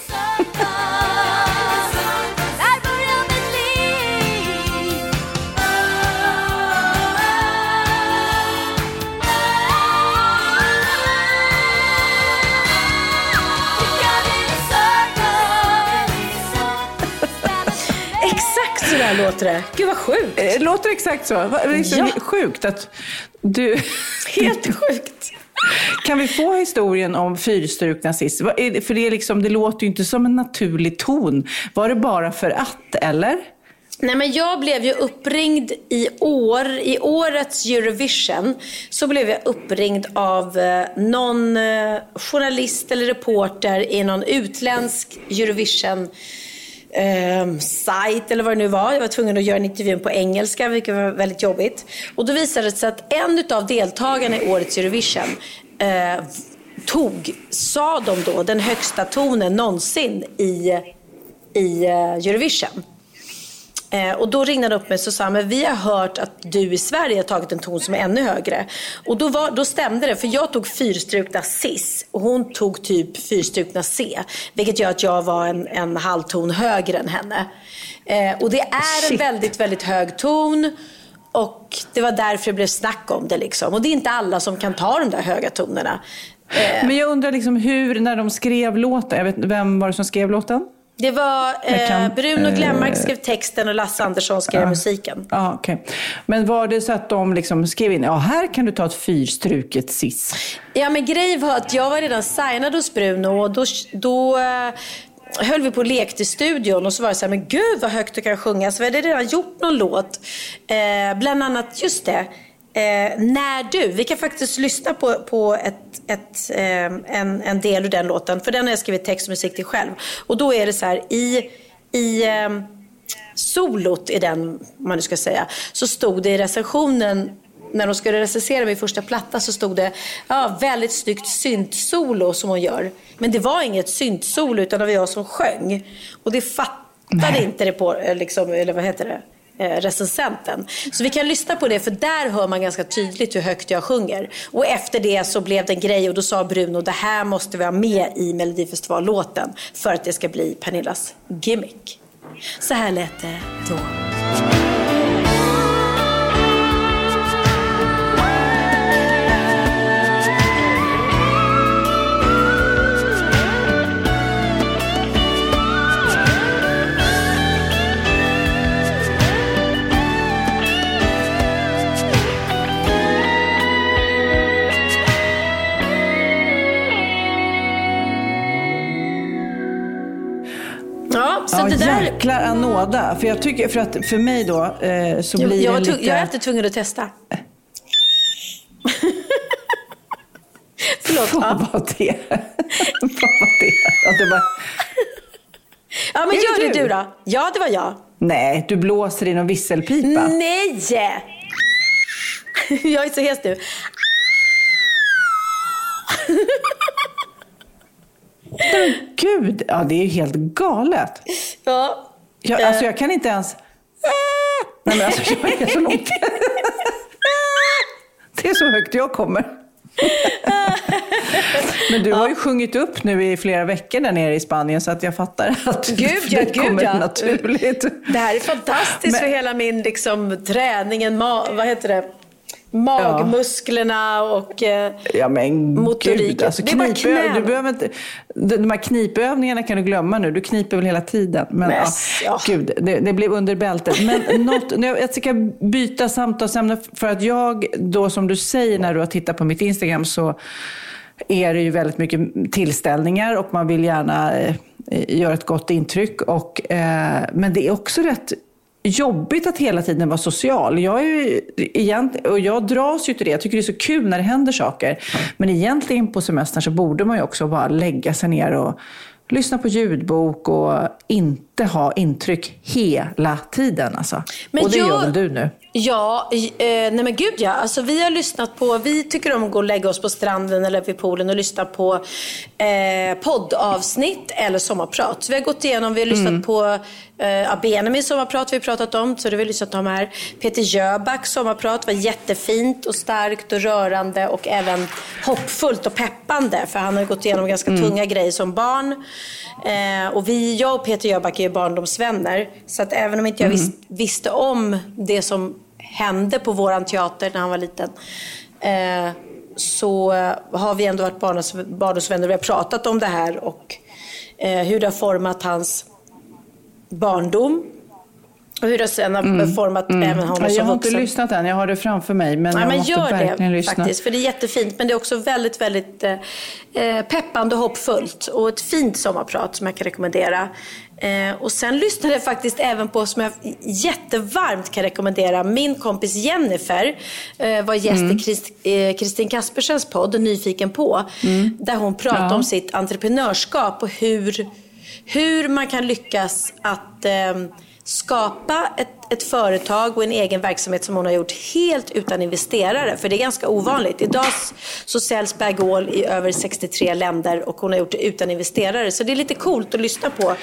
så där låter det. Gud vad sjukt. Det eh, låter exakt så. Det är så ja. sjukt att du... (laughs) Helt sjukt. Kan vi få historien om fyrstrukna sist? För det, är liksom, det låter ju inte som en naturlig ton. Var det bara för att, eller? Nej, men jag blev ju uppringd i år, i årets Eurovision, så blev jag uppringd av eh, någon eh, journalist eller reporter i någon utländsk Eurovision eh, sajt eller vad det nu var. Jag var tvungen att göra en intervju på engelska, vilket var väldigt jobbigt. Och då visade det sig att en av deltagarna i årets Eurovision eh, tog, sa de då, den högsta tonen någonsin i, i eh, Eurovision. Eh, och då ringde han upp mig och sa men vi har hört att du i Sverige har tagit en ton som är ännu högre. Och då, var, då stämde det, för jag tog fyrstrukna cis och hon tog typ fyrstrukna C. Vilket gör att jag var en, en halv ton högre än henne. Eh, och det är Shit. en väldigt, väldigt hög ton. Och det var därför det blev snack om det liksom. Och det är inte alla som kan ta de där höga tonerna. Eh, Men jag undrar liksom hur, när de skrev låten, jag vet, vem var det som skrev låten? Det var Jag kan- eh, Bruno eh, Glenmark skrev texten och Lasse Andersson skrev musiken. Ja, okej. Men var det så att de liksom skrev in, ja här kan du ta ett fyrstruket cis? Ja men grejen var att jag var redan signad hos Bruno och då, då eh, höll vi på och lekte i studion och så var det så här, men gud vad högt du kan sjunga. Så vi hade redan gjort någon låt. Eh, bland annat, just det, eh, När du. Vi kan faktiskt lyssna på, på ett, ett, eh, en, en del ur den låten. För den har jag skrivit text och musik till själv. Och då är det så här, i, i eh, solot i den, man nu ska säga, så stod det i recensionen när de skulle recensera min första platta så stod det ja, väldigt snyggt syntsolo som hon gör. Men det var inget syntsolo utan det var jag som sjöng. Och det fattade inte det på, eh, liksom, eller vad heter det? Eh, recensenten. Så vi kan lyssna på det för där hör man ganska tydligt hur högt jag sjunger. Och efter det så blev det en grej och då sa Bruno det här måste vi ha med i Melodifestivallåten för att det ska bli Pernillas gimmick. Så här lät det då. Så ja, det där... jäklar anåda. För jag tycker, för att för mig då eh, så blir jag, det lite... jag är alltid tvungen att testa. Förlåt. Vad Ja. var det? (laughs) Vad var det? Ja, det var... ja, men Är det gör det du? du då. Ja, det var jag. Nej, du blåser i någon visselpipa. Nej! (laughs) Jag är så hes nu. Gud, ja det är ju helt galet. Ja. Jag, Eh. alltså jag kan inte ens... Nej men alltså jag är så långt. (laughs) Det är så högt jag kommer. Men du har ju sjungit upp nu i flera veckor där nere i Spanien så att jag fattar att Gud, ja, det kommer ja. naturligt. Det här är fantastiskt Men- för hela min liksom, träning, vad heter det? Magmusklerna och... Eh, Ja men Motoriken. gud, alltså Det är bara knäna. du behöver inte, de här knipövningarna kan du glömma nu. Du kniper väl hela tiden. Men, Men, ja, ja. Gud, det, det blev under bältet. Men (laughs) något, jag ska byta samtalsämne för att jag, då som du säger när du har tittat på mitt Instagram så är det ju väldigt mycket tillställningar och man vill gärna eh, göra ett gott intryck. Och, eh, men det är också rätt jobbigt att hela tiden vara social. Jag, är ju, egent, och jag dras ju till det. Jag tycker det är så kul när det händer saker. Men egentligen på semestern så borde man ju också bara lägga sig ner och lyssna på ljudbok och inte ha intryck hela tiden. Alltså. Men och det gör väl du nu? Ja, eh, nej men gud ja. Alltså, vi har lyssnat på, vi tycker om att gå och lägga oss på stranden eller vid poolen och lyssna på eh, poddavsnitt eller sommarprat. Så vi har gått igenom, vi har lyssnat på eh, Benjamin sommarprat vi har pratat om, så det har vi lyssnat om här. Peter Jöbacks sommarprat var jättefint och starkt och rörande och även hoppfullt och peppande för han har gått igenom ganska tunga grejer som barn. Eh, och vi, jag och Peter Jöback är ju barndomsvänner. Så att även om inte jag vis, visste om det som hände på våran teater när han var liten. Eh, så har vi ändå varit barndomsvänner och vi har pratat om det här och eh, hur det har format hans barndom. Och hur det sen har format även honom Mm. Ja, jag har inte vuxen. lyssnat än, jag har det framför mig. Men Nej, jag men måste gör verkligen det lyssna. faktiskt, för det är jättefint. Men det är också väldigt, väldigt eh, eh, peppande och hoppfullt. Och ett fint sommarprat som jag kan rekommendera. Eh, och sen lyssnade jag faktiskt även på, som jag jättevarmt kan rekommendera, min kompis Jennifer eh, var gäst Mm. i Christ, eh, Kristin Kaspersens podd, Nyfiken på. Mm. Där hon pratade Ja. om sitt entreprenörskap och hur, hur man kan lyckas att eh, skapa ett, ett företag och en egen verksamhet som hon har gjort helt utan investerare. För det är ganska ovanligt. Idag så säljs Bergol i över 63 länder och hon har gjort det utan investerare. Så det är lite coolt att lyssna på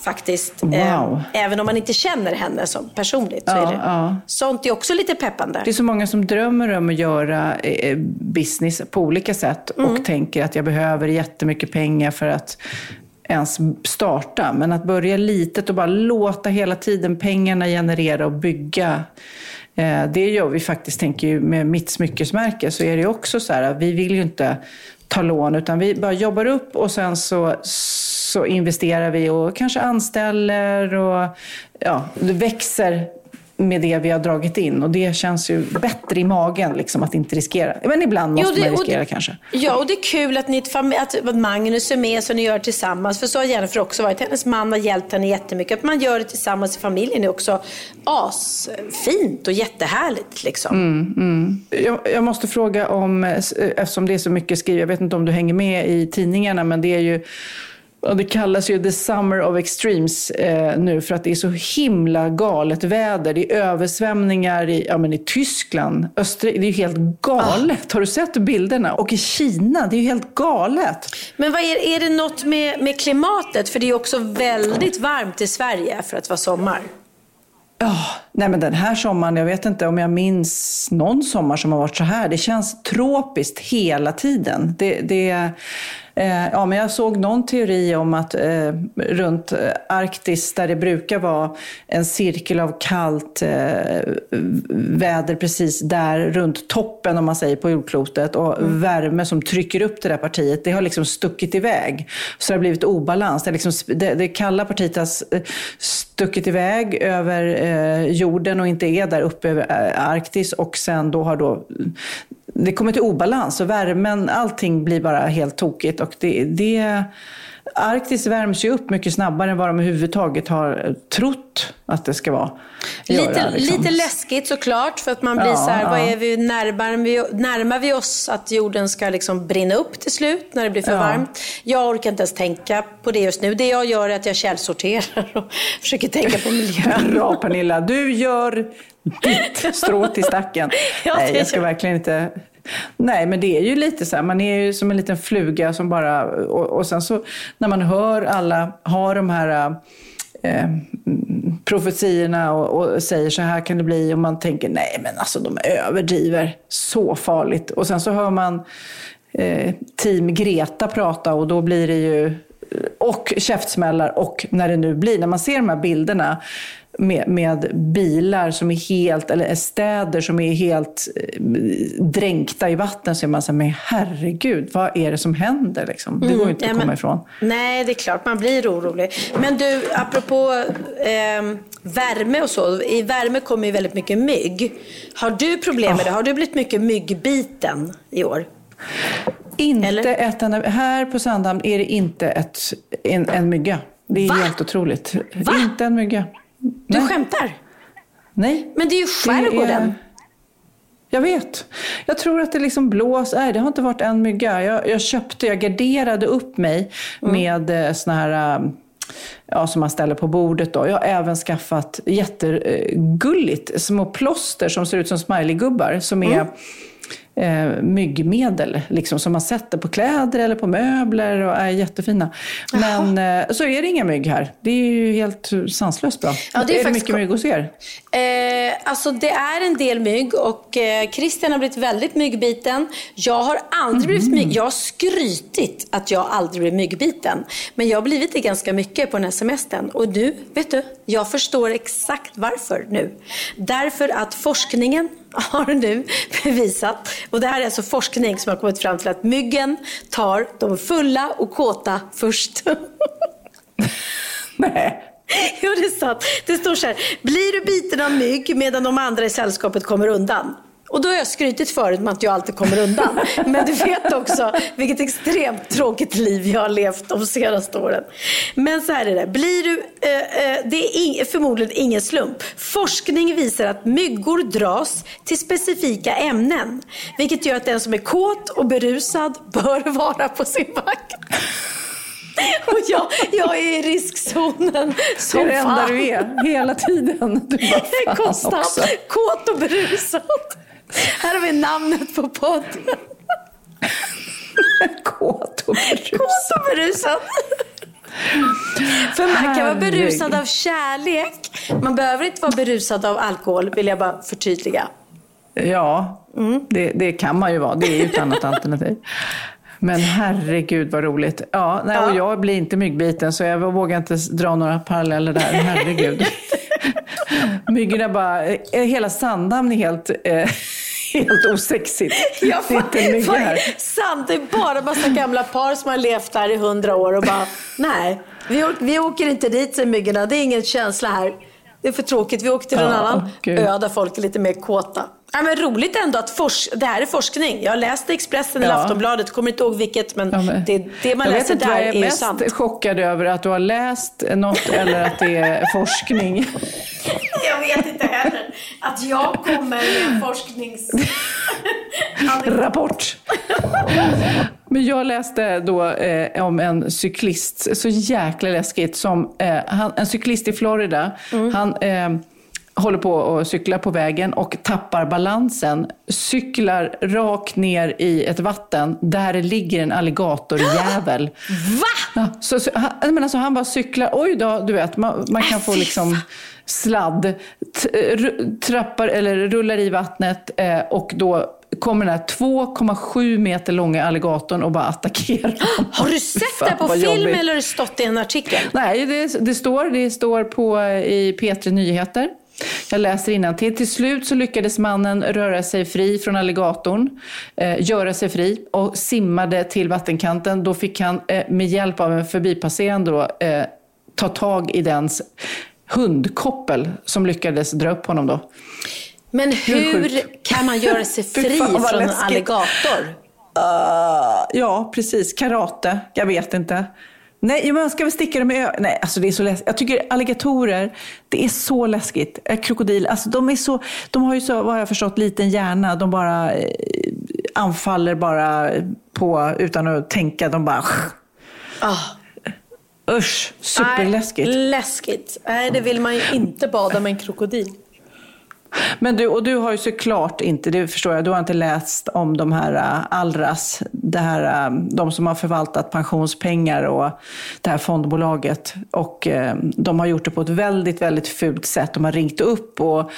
faktiskt. Wow. Eh, även om man inte känner henne som personligt. Så Ja, är det. ja. Sånt är också lite peppande. Det är så många som drömmer om att göra eh, business på olika sätt och tänker att jag behöver jättemycket pengar för att ens starta. Men att börja litet och bara låta hela tiden pengarna generera och bygga. Eh, det gör vi faktiskt, tänker ju, med mitt smyckesmärke så är det ju också så här, vi vill ju inte ta lån utan vi bara jobbar upp och sen så, så investerar vi och kanske anställer och ja, det växer med det vi har dragit in. Och det känns ju bättre i magen liksom, att inte riskera. Men ibland måste Jo, det- man och det- riskera kanske. Ja, och det är kul att, ni, att Magnus är med så ni gör tillsammans. För så har Jennifer också varit. Hennes man har hjälpt henne jättemycket. Att man gör det tillsammans i familjen är också asfint och jättehärligt. Liksom. Mm, mm. Jag, jag måste fråga om, eh, eftersom det är så mycket skrivet, jag vet inte om du hänger med i tidningarna, men det är ju ja, det kallas ju the summer of extremes eh, nu för att det är så himla galet väder. Det är översvämningar i, ja, men i Tyskland, Österrike. Det är ju helt galet. Har du sett bilderna? Och i Kina, det är ju helt galet. Men vad är, är det något med, med klimatet? För det är också väldigt varmt i Sverige för att vara sommar. Ja, nej men den här sommaren, jag vet inte om jag minns någon sommar som har varit så här. Det känns tropiskt hela tiden. Det, det, ja, men jag såg någon teori om att eh, runt eh, Arktis, där det brukar vara en cirkel av kallt eh, väder precis där runt toppen, om man säger, på jordklotet och värme som trycker upp det där partiet, det har liksom stuckit iväg. Så det har blivit obalans. Det, liksom, det, det kalla partiet har s- stuckit iväg över eh, jorden och inte är där uppe över eh, Arktis och sen då har då det kommer till obalans och värmen, allting blir bara helt tokigt och det, det Arktis värms ju upp mycket snabbare än vad de överhuvudtaget har trott att det ska vara. Lite, göra, liksom. lite läskigt såklart, för att man blir Ja, så här, vad ja. är vi, närmar, vi, närmar vi oss att jorden ska liksom brinna upp till slut när det blir för Ja. varmt? Jag orkar inte ens tänka på det just nu. Det jag gör är att jag källsorterar och (laughs) försöker tänka på miljön. (laughs) Bra Pernilla, du gör ditt strå till stacken. (laughs) Nej, jag ska verkligen inte... Nej, men det är ju lite så här, man är ju som en liten fluga som bara... Och, och sen så när man hör alla ha de här eh, profetierna profetiorna och, och säger så här kan det bli och man tänker nej men alltså de överdriver så farligt. Och sen så hör man eh, team Greta prata och då blir det ju och käftsmällar och när det nu blir, när man ser de här bilderna med, med bilar som är helt, eller städer som är helt eh, dränkta i vatten så är man så här, men herregud, vad är det som händer liksom? Det går ju inte att komma men- ifrån. Nej, det är klart man blir orolig. Men du, apropå ehm, värme och så. I värme kommer ju väldigt mycket mygg. Har du problem med det? Har du blivit mycket myggbiten i år? Inte ett enda, här på Sandhamn är det inte ett, en, en mygga. Det är Va? helt otroligt. Inte en mygga. Du skämtar? Nej. Men det är ju skärgården. Är- Jag vet. Jag tror att det liksom blås. Nej, det har inte varit en mygga. Jag, jag köpte, jag garderade upp mig Mm. med eh, såna här, eh, ja, som man ställer på bordet. Då. Jag har även skaffat jättegulligt små plåster som ser ut som smileygubbar. Som är Mm. Eh, myggmedel, liksom, som man sätter på kläder eller på möbler och är jättefina. Men eh, så är det inga mygg här. Det är ju helt sanslöst bra. Ja, det är är det mycket mygg hos er? Eh, alltså det är en del mygg och eh, Christian har blivit väldigt myggbiten. Jag har aldrig blivit Mm. mygg. Jag har skrytit att jag aldrig blivit myggbiten. Men jag har blivit det ganska mycket på den här semestern. Och nu, vet du, jag förstår exakt varför nu. Därför att forskningen (laughs) har nu bevisat, och det här är alltså forskning som har kommit fram till att myggen tar de fulla och kåta först. (laughs) Nej. Jo, det är sant. Det står så här. Blir du biten av mygg medan de andra i sällskapet kommer undan? Och då har jag skrytit förut med att jag alltid kommer undan. Men du vet också vilket extremt tråkigt liv jag har levt de senaste åren. Men så här är det. Blir du, eh, eh, det är ing, förmodligen ingen slump. Forskning visar att myggor dras till specifika ämnen. Vilket gör att den som är kåt och berusad bör (laughs) vara på sin vakt. Och jag, jag är i riskzonen som det är det enda du är, hela tiden. Du bara, (laughs) konstant kåt och berusad. Här har vi namnet på podden. Kåt och berusad. Kåt och berusad. För man kan vara berusad av kärlek. Man behöver inte vara berusad av alkohol, vill jag bara förtydliga. Ja, det, det kan man ju vara. Det är ju ett annat alternativ. Men herregud vad roligt. Ja, nej, Och jag blir inte myggbiten så jag vågar inte dra några paralleller där. Herregud. (laughs) Myggorna bara, eh, hela Sandhamn är helt, eh, helt osexigt. (laughs) Ja, det är inte en mygga här. Sant, det är bara massa gamla par som har levt här i hundra år och bara, nej, vi, å- vi åker inte dit säger myggorna. Det är ingen känsla här. Det är för tråkigt. Vi åker till en Ja, annan ö där folk är lite mer kåta. Ja, men roligt ändå att fors- det här är forskning. Jag läste Expressen eller Ja. Aftonbladet, kommer inte ihåg vilket, men, Ja, men- det, det man jag läser där är jag är mest sant. chockad över, att du har läst något eller att det är forskning. (laughs) Jag vet inte heller. Att jag kommer med en forsknings... (laughs) Rapport. Men jag läste då eh, om en cyklist, så jäkla läskigt, som eh, han, en cyklist i Florida. Han eh, håller på att cykla på vägen och tappar balansen. Cyklar rakt ner i ett vatten där ligger en alligatorjävel. (gasps) Va? Ja, så, så, han, jag menar, så han bara cyklar, oj då, du vet, man, man kan få liksom sladd, r- trappar eller rullar i vattnet eh, och då kommer den här 2,7 meter långa alligatorn och bara attackerar. (gasps) Har du sett fan, det på film jobbigt. eller har det stått i en artikel? Nej, det, det, står, det står på, eh, i P3 Nyheter. Jag läser till. Till slut så lyckades mannen röra sig fri från alligatorn, eh, göra sig fri och simmade till vattenkanten. Då fick han eh, med hjälp av en förbipasserande då, eh, ta tag i dens hundkoppel som lyckades dra upp honom då. Men Hur kan man göra sig (laughs) fri fan, från en alligator? Uh, ja, precis. Karate. Jag vet inte. Nej, man ska väl sticka dem i ö- Nej, alltså det är så läskigt. Jag tycker alligatorer, det är så läskigt. Eh, Krokodil, alltså de är så... De har ju så, vad jag har förstått, liten hjärna. De bara eh, anfaller bara på, utan att tänka. De bara... Ah. Usch, superläskigt. Nej, läskigt. Nej, det vill man ju inte bada med en krokodil. Men du, och du har ju såklart inte, det förstår jag, du har inte läst om de här uh, Allras, det här, uh, de som har förvaltat pensionspengar och det här fondbolaget. Och uh, de har gjort det på ett väldigt, väldigt fult sätt. De har ringt upp och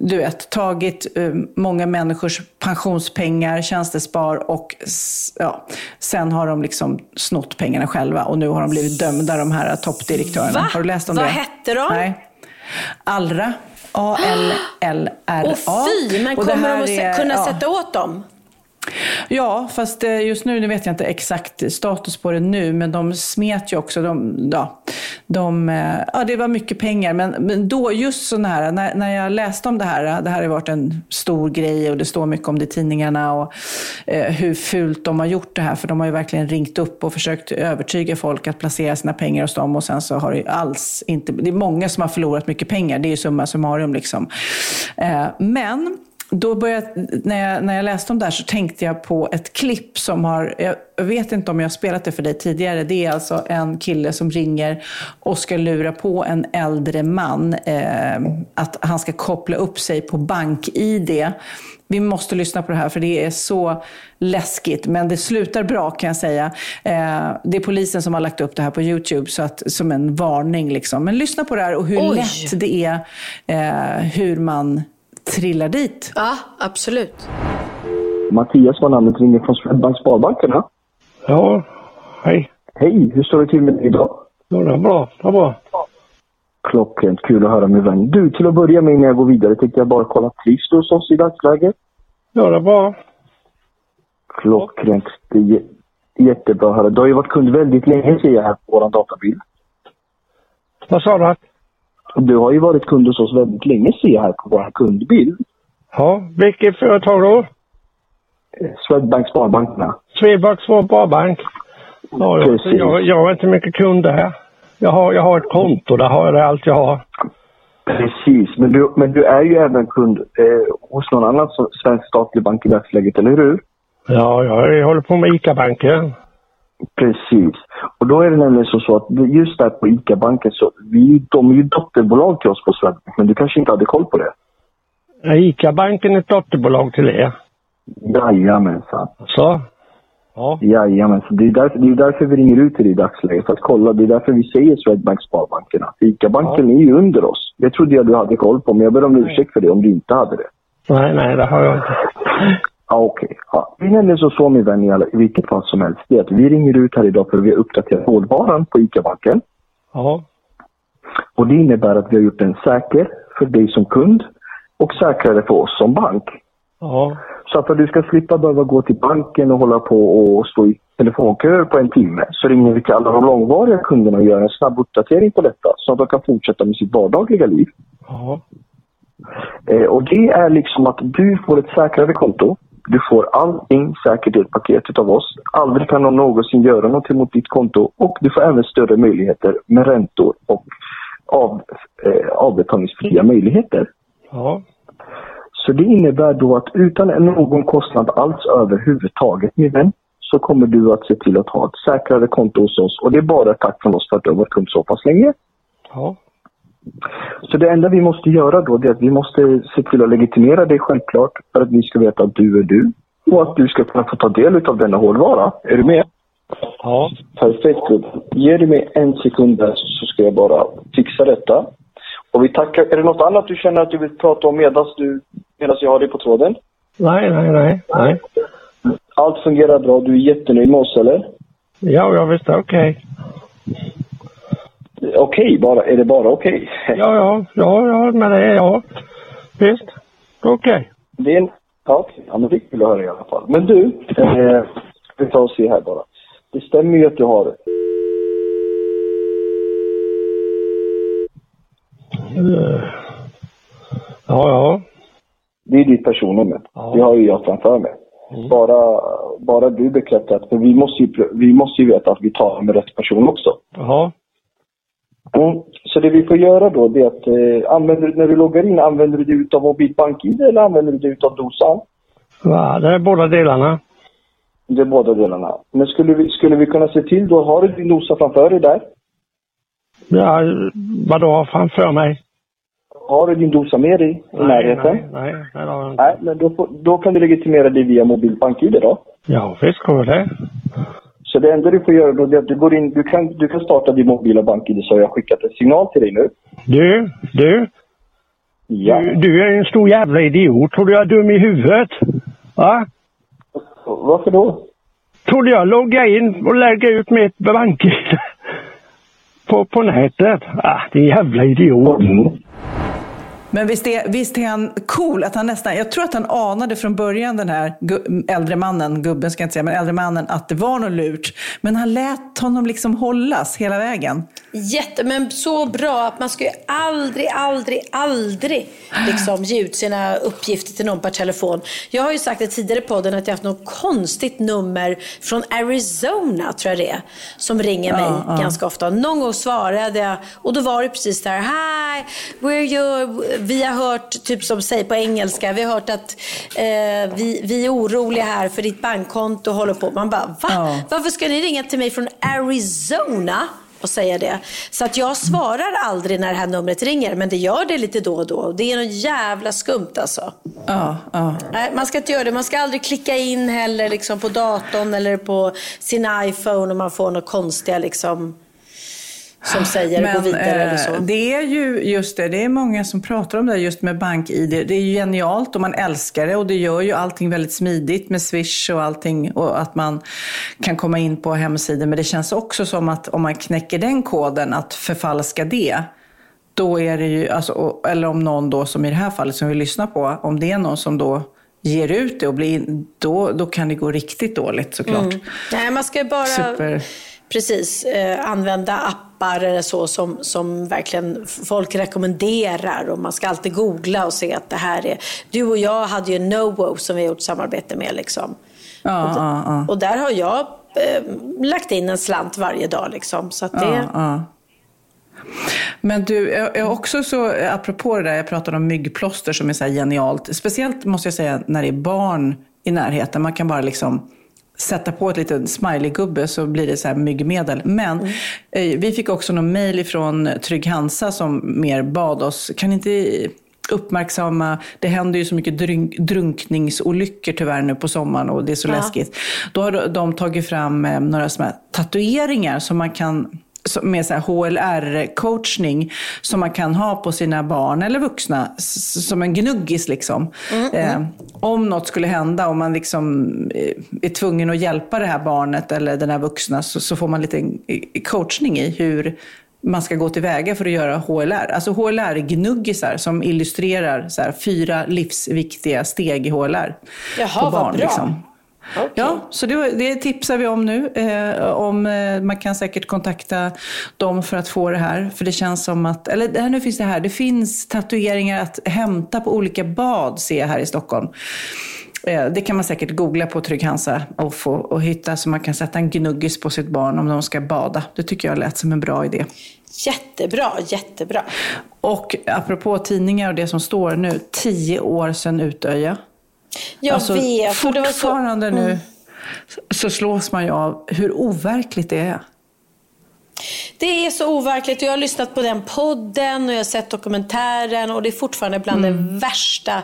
du vet, tagit många människors pensionspengar, tjänstespar och ja, sen har de liksom snott pengarna själva och nu har de blivit dömda, de här toppdirektörerna. Va? Har du läst om Vad det? hette de? Nej. Allra. A-L-L-R-A. Och fy, men kommer de att är- kunna ja. sätta åt dem? Ja, fast eh, just nu, nu vet jag inte exakt status på det nu, men de smet ju också. De, ja, de, eh, ja, det var mycket pengar, men, men då, just sådana här, när, när jag läste om det här, det här har varit en stor grej och det står mycket om det i tidningarna och eh, hur fult de har gjort det här, för de har ju verkligen ringt upp och försökt övertyga folk att placera sina pengar hos dem och sen så har det ju alls inte, det är många som har förlorat mycket pengar, det är ju summa summarum liksom. Eh, men då började, när, jag, när jag läste om det här så tänkte jag på ett klipp som har, jag vet inte om jag har spelat det för dig tidigare. Det är alltså en kille som ringer och ska lura på en äldre man eh, att han ska koppla upp sig på BankID. Vi måste lyssna på det här för det är så läskigt, men det slutar bra kan jag säga. Eh, det är polisen som har lagt upp det här på YouTube så att, som en varning. Liksom. Men lyssna på det här och hur Oj. lätt det är eh, hur man trillar dit. Ja, absolut. Mattias var namnet ringer från Swedbank Sparbankerna. Ja, hej. Hej, hur står det till med dig idag? Ja, det är bra. Det är bra. Klockrent, kul att höra min vän. Du, till att börja med innan jag går vidare tänkte jag bara kolla, trivs du hos oss i dagsläget? Ja, det är bra. Klockrent, det är jä- jättebra att höra. Du har ju varit kund väldigt länge ser jag här på vår databild. Vad sa du? Du har ju varit kund hos oss väldigt länge ser jag här på vår kundbild. Ja, vilket företag då? Swedbank Sparbankerna. Swedbank Sparbank. Ja, jag, Precis. jag, jag har inte mycket kunder här. Jag har, jag har ett konto, där har jag det allt jag har. Precis, men du, men du är ju även kund eh, hos någon annan svensk statlig bank i dagsläget, eller hur? Ja, jag håller på med ICA-banken. Precis. Och då är det nämligen så, så att just där på ICA-banken så, vi, de är ju dotterbolag till oss på Swedbank, men du kanske inte hade koll på det? Är ICA-banken ett dotterbolag till er? Jajamensan. Så? Ja. Jajamän, så det är, därför, det är därför vi ringer ut till dig i dagsläget. För att kolla, det är därför vi säger Swedbank Sparbankerna. ICA-banken är ju under oss. Det trodde jag du hade koll på, men jag ber om ursäkt för det om du inte hade det. Nej, nej, det har jag inte. Ja, okej. Ja. Det är nämligen så, så min vän, i, alla, i vilket fall som helst, det är att vi ringer ut här idag för vi har uppdaterat hårdvaran på ICA-banken. Ja. Och det innebär att vi har gjort den säker för dig som kund och säkrare för oss som bank. Ja. Så att du ska slippa behöva gå till banken och hålla på och stå i telefonköer på en timme så ringer vi till alla de långvariga kunderna och gör en snabb uppdatering på detta så att de kan fortsätta med sitt vardagliga liv. Ja. Eh, och det är liksom att du får ett säkrare konto. Du får allting säkert i ett paket utav oss. Aldrig kan någon någonsin göra någonting mot ditt konto och du får även större möjligheter med räntor och av, eh, avbetalningsfria möjligheter. Ja. Så det innebär då att utan någon kostnad alls överhuvudtaget min vän så kommer du att se till att ha ett säkrare konto hos oss och det är bara tack från oss för att du har varit kund så pass länge. Ja. Så det enda vi måste göra då är att vi måste se till att legitimera dig självklart för att vi ska veta att du är du och att du ska kunna få ta del av denna hårdvara. Är du med? Ja. Perfekt gubben. Ger du mig en sekund där så ska jag bara fixa detta. Och vi tackar. Är det något annat du känner att du vill prata om medan du, medan jag har dig på tråden? Nej, nej, nej, nej. Allt fungerar bra. Du är jättenöjd med oss eller? Ja, jag visste okej. Okej, bara. Är det bara okej? Ja, ja, ja, ja, men det är ja. Visst. Okej. Det är en... Ja, okej. Ja, men det är kul att höra i alla fall. Men du, eh, vi tar och se här bara. Det stämmer ju att du har Eh, Ja, ja. Det är ditt personnummer. Det har ju jag framför mig. Bara, bara du bekräftar att, vi måste, ju, vi måste ju veta att vi talar med rätt person också. Jaha. Mm. Så det vi får göra då, det är att eh, använder, när du loggar in, använder du dig utav mobilt bank-id eller använder du dig utav dosan? Va, det är båda delarna. Det är båda delarna. Men skulle vi, skulle vi kunna se till då, har du din dosa framför dig där? Ja, vadå framför mig? Har du din dosa med dig i närheten? Nej, nej, nej, det har jag inte. Nej, men då, får, då kan du legitimera dig via mobilt bank-id då. Ja, visst går det. Så det enda du får göra då är att du går in, du kan, du kan starta din mobila bank-id så har jag skickat en signal till dig nu. Du, du. Ja. Du, du är en stor jävla idiot. Tror du jag är dum i huvudet? Va? Varför då? Trodde jag logga in och lägga ut mitt bank (laughs) på, på nätet? Ah, din jävla idiot. Men visst är, visst är han cool? Att han nästan, jag tror att han anade från början, den här äldre mannen, gubben ska jag inte säga, men äldre mannen, att det var något lurt. Men han lät honom liksom hållas hela vägen. Jätte, men så bra att man ska ju aldrig, aldrig, aldrig liksom ge ut sina uppgifter till någon per telefon. Jag har ju sagt det tidigare i podden att jag har haft något konstigt nummer från Arizona, tror jag det är, som ringer mig Ja, ja. ganska ofta. Någon gång svarade jag och då var det precis där, Hi, we're your... vi har hört, typ som säger på engelska, vi har hört att eh, vi, vi är oroliga här för ditt bankkonto håller på. Man bara, va? Varför ska ni ringa till mig från Arizona? och säga det. Så att jag svarar aldrig när det här numret ringer, men det gör det lite då och då. Det är något jävla skumt alltså. Ja, ja. Nej, man ska inte göra det. Man ska aldrig klicka in heller liksom på datorn eller på sin iPhone och man får något konstiga liksom som säger gå vidare eller så. eh, det är ju just det, det är många som pratar om det just med BankID. Det är ju genialt och man älskar det och det gör ju allting väldigt smidigt med Swish och allting och att man kan komma in på hemsidor. Men det känns också som att om man knäcker den koden, att förfalska det, då är det ju, alltså, eller om någon då som i det här fallet som vi lyssnar på, om det är någon som då ger ut det och blir, då, då kan det gå riktigt dåligt såklart. Mm. Nej, man ska bara Super. Precis, eh, använda appar eller så som, som verkligen folk rekommenderar. Och man ska alltid googla och se att det här är... Du och jag hade ju Nowo som vi har gjort samarbete med. Liksom. Ja, och, ja, ja. och där har jag eh, lagt in en slant varje dag. Liksom, så det... Men du, jag jag också så, apropå det där, jag pratade om myggplåster som är så genialt. Speciellt måste jag säga när det är barn i närheten. Man kan bara liksom sätta på ett litet smileygubbe så blir det så här myggmedel. Men eh, vi fick också någon mejl ifrån Trygg Hansa som mer bad oss, kan inte uppmärksamma, det händer ju så mycket drunk, drunkningsolyckor tyvärr nu på sommaren och det är så Ja. läskigt. Då har de tagit fram eh, några såna tatueringar som man kan med HLR-coachning som man kan ha på sina barn eller vuxna som en gnuggis. Liksom. Eh, om något skulle hända, om man liksom eh, är tvungen att hjälpa det här barnet eller den här vuxna så, så får man lite eh, coachning i hur man ska gå tillväga för att göra HLR. Alltså HLR-gnuggisar som illustrerar så här, fyra livsviktiga steg i HLR. Jaha, på vad barn, bra. Liksom. Ja, så det, det tipsar vi om nu. Eh, om, eh, man kan säkert kontakta dem för att få det här. För det känns som att, eller nu finns det här, det finns tatueringar att hämta på olika bad ser jag här i Stockholm. Eh, Det kan man säkert googla på Trygg Hansa och, få, och hitta så man kan sätta en gnuggis på sitt barn om de ska bada. Det tycker jag lät som en bra idé. Jättebra, jättebra. Och apropå tidningar och det som står nu, tio år sedan Utöja. Jag Alltså, vet. det var så- Fortfarande nu Mm. så slås man ju av hur overkligt det är. Det är så overkligt. Jag har lyssnat på den podden och jag har sett dokumentären och det är fortfarande bland Mm. det värsta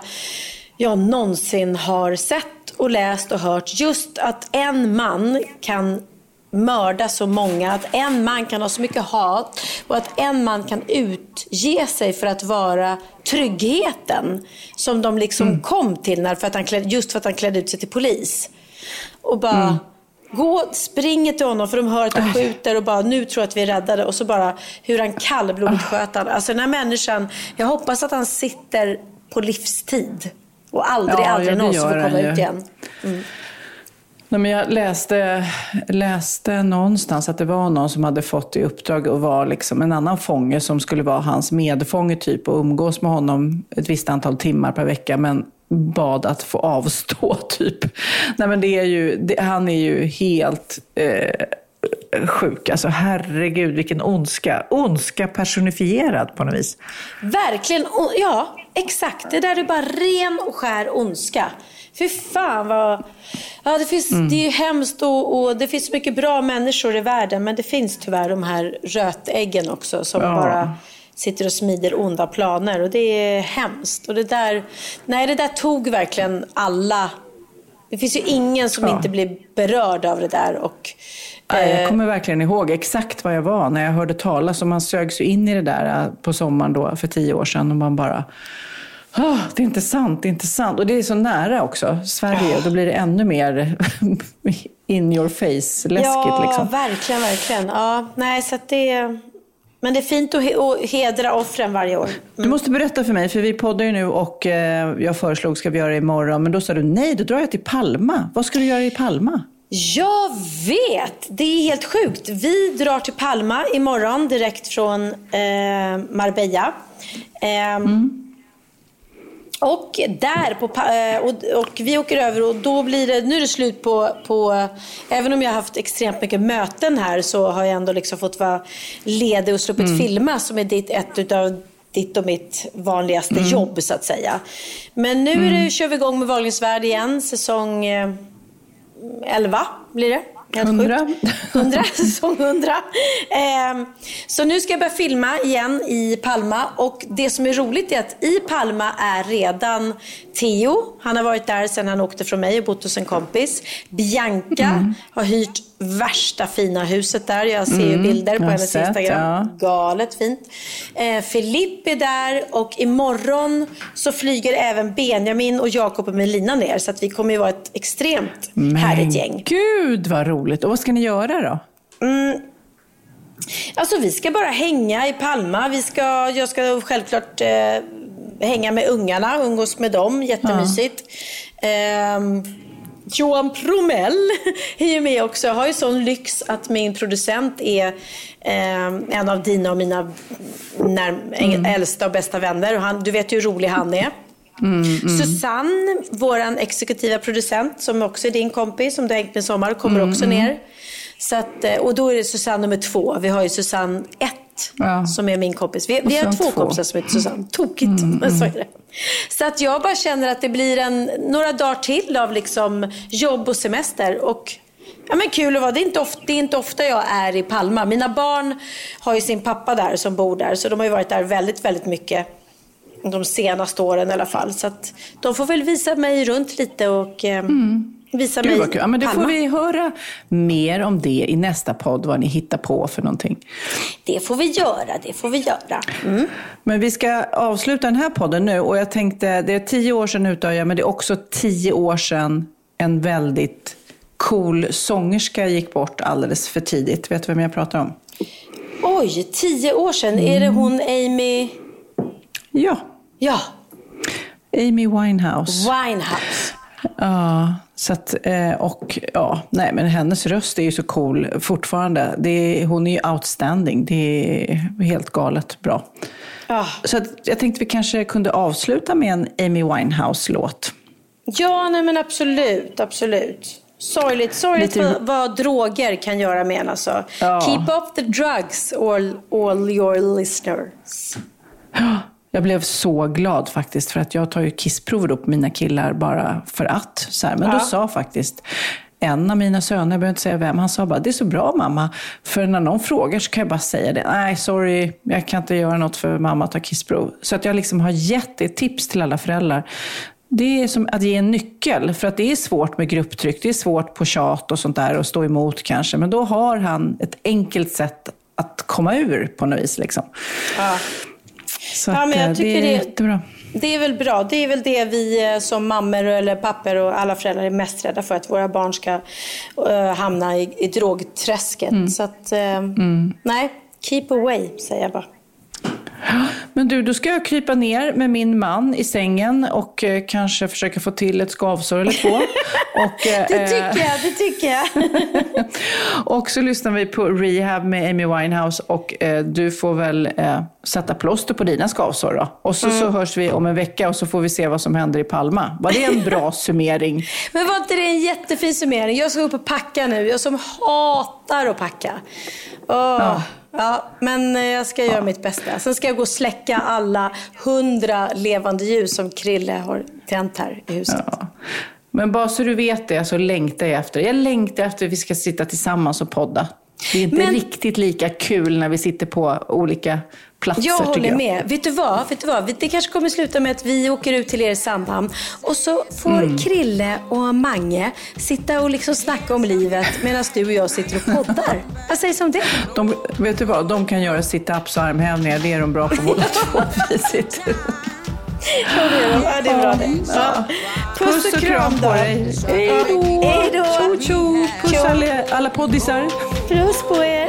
jag någonsin har sett och läst och hört. Just att en man kan mörda så många, att en man kan ha så mycket hat och att en man kan utge sig för att vara tryggheten som de liksom kom till när, för att han klädde, just för att han klädde ut sig till polis. Och bara gå, springer till honom för de hör att de skjuter och bara nu tror jag att vi är räddade och så bara hur han kallblodigt sköt han. Alltså den här människan, jag hoppas att han sitter på livstid och aldrig, Ja, aldrig någonsin får komma ut igen. Mm. Nej, men jag läste, läste någonstans att det var någon som hade fått i uppdrag att vara liksom en annan fånge som skulle vara hans medfånge typ och umgås med honom ett visst antal timmar per vecka men bad att få avstå (laughs) typ. Nej, men det är ju, det, han är ju helt eh, sjuk. Alltså herregud vilken ondska. Ondska personifierad på något vis. Verkligen, ja exakt. Det där är bara ren och skär ondska. Fy fan vad... Ja, det, finns, Mm. det är ju hemskt och, och det finns så mycket bra människor i världen men det finns tyvärr de här rötäggen också som Ja. bara sitter och smider onda planer och det är hemskt. Och det där, nej, det där tog verkligen alla. Det finns ju ingen som Ja. inte blir berörd av det där. Och, Nej, eh, Jag kommer verkligen ihåg exakt vad jag var när jag hörde talas om. Man sögs ju in i det där eh, på sommaren då för tio år sedan och man bara "Ah, det är inte sant, det är inte sant. Och det är så nära också, Sverige. Då blir det ännu mer (laughs) in your face-läskigt. Ja, liksom. verkligen, verkligen. Ja, nej, så det, men det är fint att, he, att hedra offren varje år. Du måste berätta för mig, för vi poddar ju nu och eh, jag föreslog ska vi göra det imorgon. Men då sa du nej, då drar jag till Palma. Vad ska du göra i Palma? Jag vet! Det är helt sjukt. Vi drar till Palma imorgon direkt från eh, Marbella. Ehm, Och där på, eh, och, och vi åker över och då blir det, nu är det slut på, på, även om jag har haft extremt mycket möten här så har jag ändå liksom fått vara ledig och sluppit filma som är ditt, ett av ditt och mitt vanligaste jobb så att säga. Men nu är det, kör vi igång med Wahlgrens värld igen, säsong eh, 11 blir det. Hundra. 100, (laughs) säsong 100. Ehm, så nu ska jag börja filma igen i Palma. Och det som är roligt är att i Palma är redan Theo. Han har varit där sedan han åkte från mig och bott hos en kompis. Bianca Mm. har hyrt värsta fina huset där. Jag ser Mm, bilder på hennes sett, Instagram. ja. Galet fint. Eh, Filipp är där och imorgon så flyger även Benjamin och Jakob och Melina ner. Så att vi kommer ju vara ett extremt härligt gäng. gud vad roligt. Och vad ska ni göra då? Mm. Alltså vi ska bara hänga i Palma. Vi ska, jag ska självklart eh, hänga med ungarna, umgås med dem. Jättemysigt. Ehm, Johan Promell (laughs) är ju med också. Jag har ju sån lyx att min producent är ehm, en av dina och mina när, äldsta och bästa vänner. Och han, du vet ju hur rolig han är. Susanne, vår exekutiva producent, som också är din kompis, som du har hängt med i sommar, kommer också ner. Så att, eh, och då är det Susanne nummer två. Vi har ju Susanne ett, Ja. som är min kompis. Vi, vi har två, två. kompisar som heter Susanne. Tokigt, men så är det. Så att jag bara känner att det blir en, några dagar till av liksom jobb och semester. Och Ja, men kul att vara. Det är, inte ofta, det är inte ofta jag är i Palma. Mina barn har ju sin pappa där som bor där. Så de har ju varit där väldigt, väldigt mycket. de senaste åren i alla fall. Så de får väl visa mig runt lite och eh, visa Gud mig. Ja, men det får vi höra mer om det i nästa podd, vad ni hittar på för någonting. Det får vi göra, det får vi göra. Men vi ska avsluta den här podden nu och jag tänkte, det är tio år sedan Utöja, men det är också tio år sedan en väldigt cool sångerska gick bort alldeles för tidigt. Vet du vem jag pratar om? Oj, tio år sedan. Är det hon Amy... Ja. Ja, Amy Winehouse. Winehouse. Ja, så att, eh, och ja, nej men hennes röst är ju så cool fortfarande. Det hon är ju outstanding. Det är helt galet bra. Ja. Så att jag tänkte vi kanske kunde avsluta med en Amy Winehouse-låt. Ja, nej men absolut, absolut. Sorgligt, sorgligt Lite- vad, vad droger kan göra med en alltså. Ja. Keep up the drugs, all, all your listeners. Jag blev så glad faktiskt för att jag tar ju kissprover då på mina killar bara för att. Så här. Men Ja. då sa faktiskt en av mina söner, jag behöver inte säga vem, han sa bara det är så bra mamma. För när någon frågar så kan jag bara säga det. Nej, sorry, jag kan inte göra något för mamma tar kissprov. Så att jag liksom har gett ett tips till alla föräldrar. Det är som att ge en nyckel, för att det är svårt med grupptryck. Det är svårt på tjat och sånt där och stå emot kanske. Men då har han ett enkelt sätt att komma ur på något vis. Liksom. Ja. Så Ja, men jag eh, tycker det är jättebra. Det är väl bra. Det är väl det vi eh, som mammor eller papper och alla föräldrar är mest rädda för. Att våra barn ska eh, hamna i, i drogträsket. Så att, eh, nej, keep away säger jag bara. Men du, då ska jag krypa ner med min man i sängen och eh, kanske försöka få till ett skavsår eller två. (laughs) och, eh, Det tycker jag, det tycker jag. (laughs) och så lyssnar vi på Rehab med Amy Winehouse och eh, du får väl eh, sätta plåster på dina skavsår då. Och så, så hörs vi om en vecka och så får vi se vad som händer i Palma. Var det en (laughs) bra summering? Men var inte det en jättefin summering? Jag ska upp och packa nu. Jag som hatar att packa. Åh. Ja. Ja, men eh, jag ska göra mitt bästa. Sen ska jag gå och släcka alla hundra levande ljus som Krille har tänt här i huset. Men bara så du vet det så längtar jag efter. Jag längtar efter att vi ska sitta tillsammans och podda. Det är inte Men- riktigt lika kul när vi sitter på olika platser Jag håller jag. med. Vet du vad? Vet du vad? Det kanske kommer sluta med att vi åker ut till er samband och så får Mm. Krille och Mange sitta och liksom snacka om livet medan du och jag sitter och poddar. Vad sägs om det? De, vet du vad? De kan göra sit-ups och armhävningar. Det är de bra på båda två. (laughs) Vi sitter- Ja, det är, bra det. Ja. Puss och kram på dig. Hej då. Hej då. Tjo, tjo. Puss Tjo. alla, alla poddisar. Puss på er.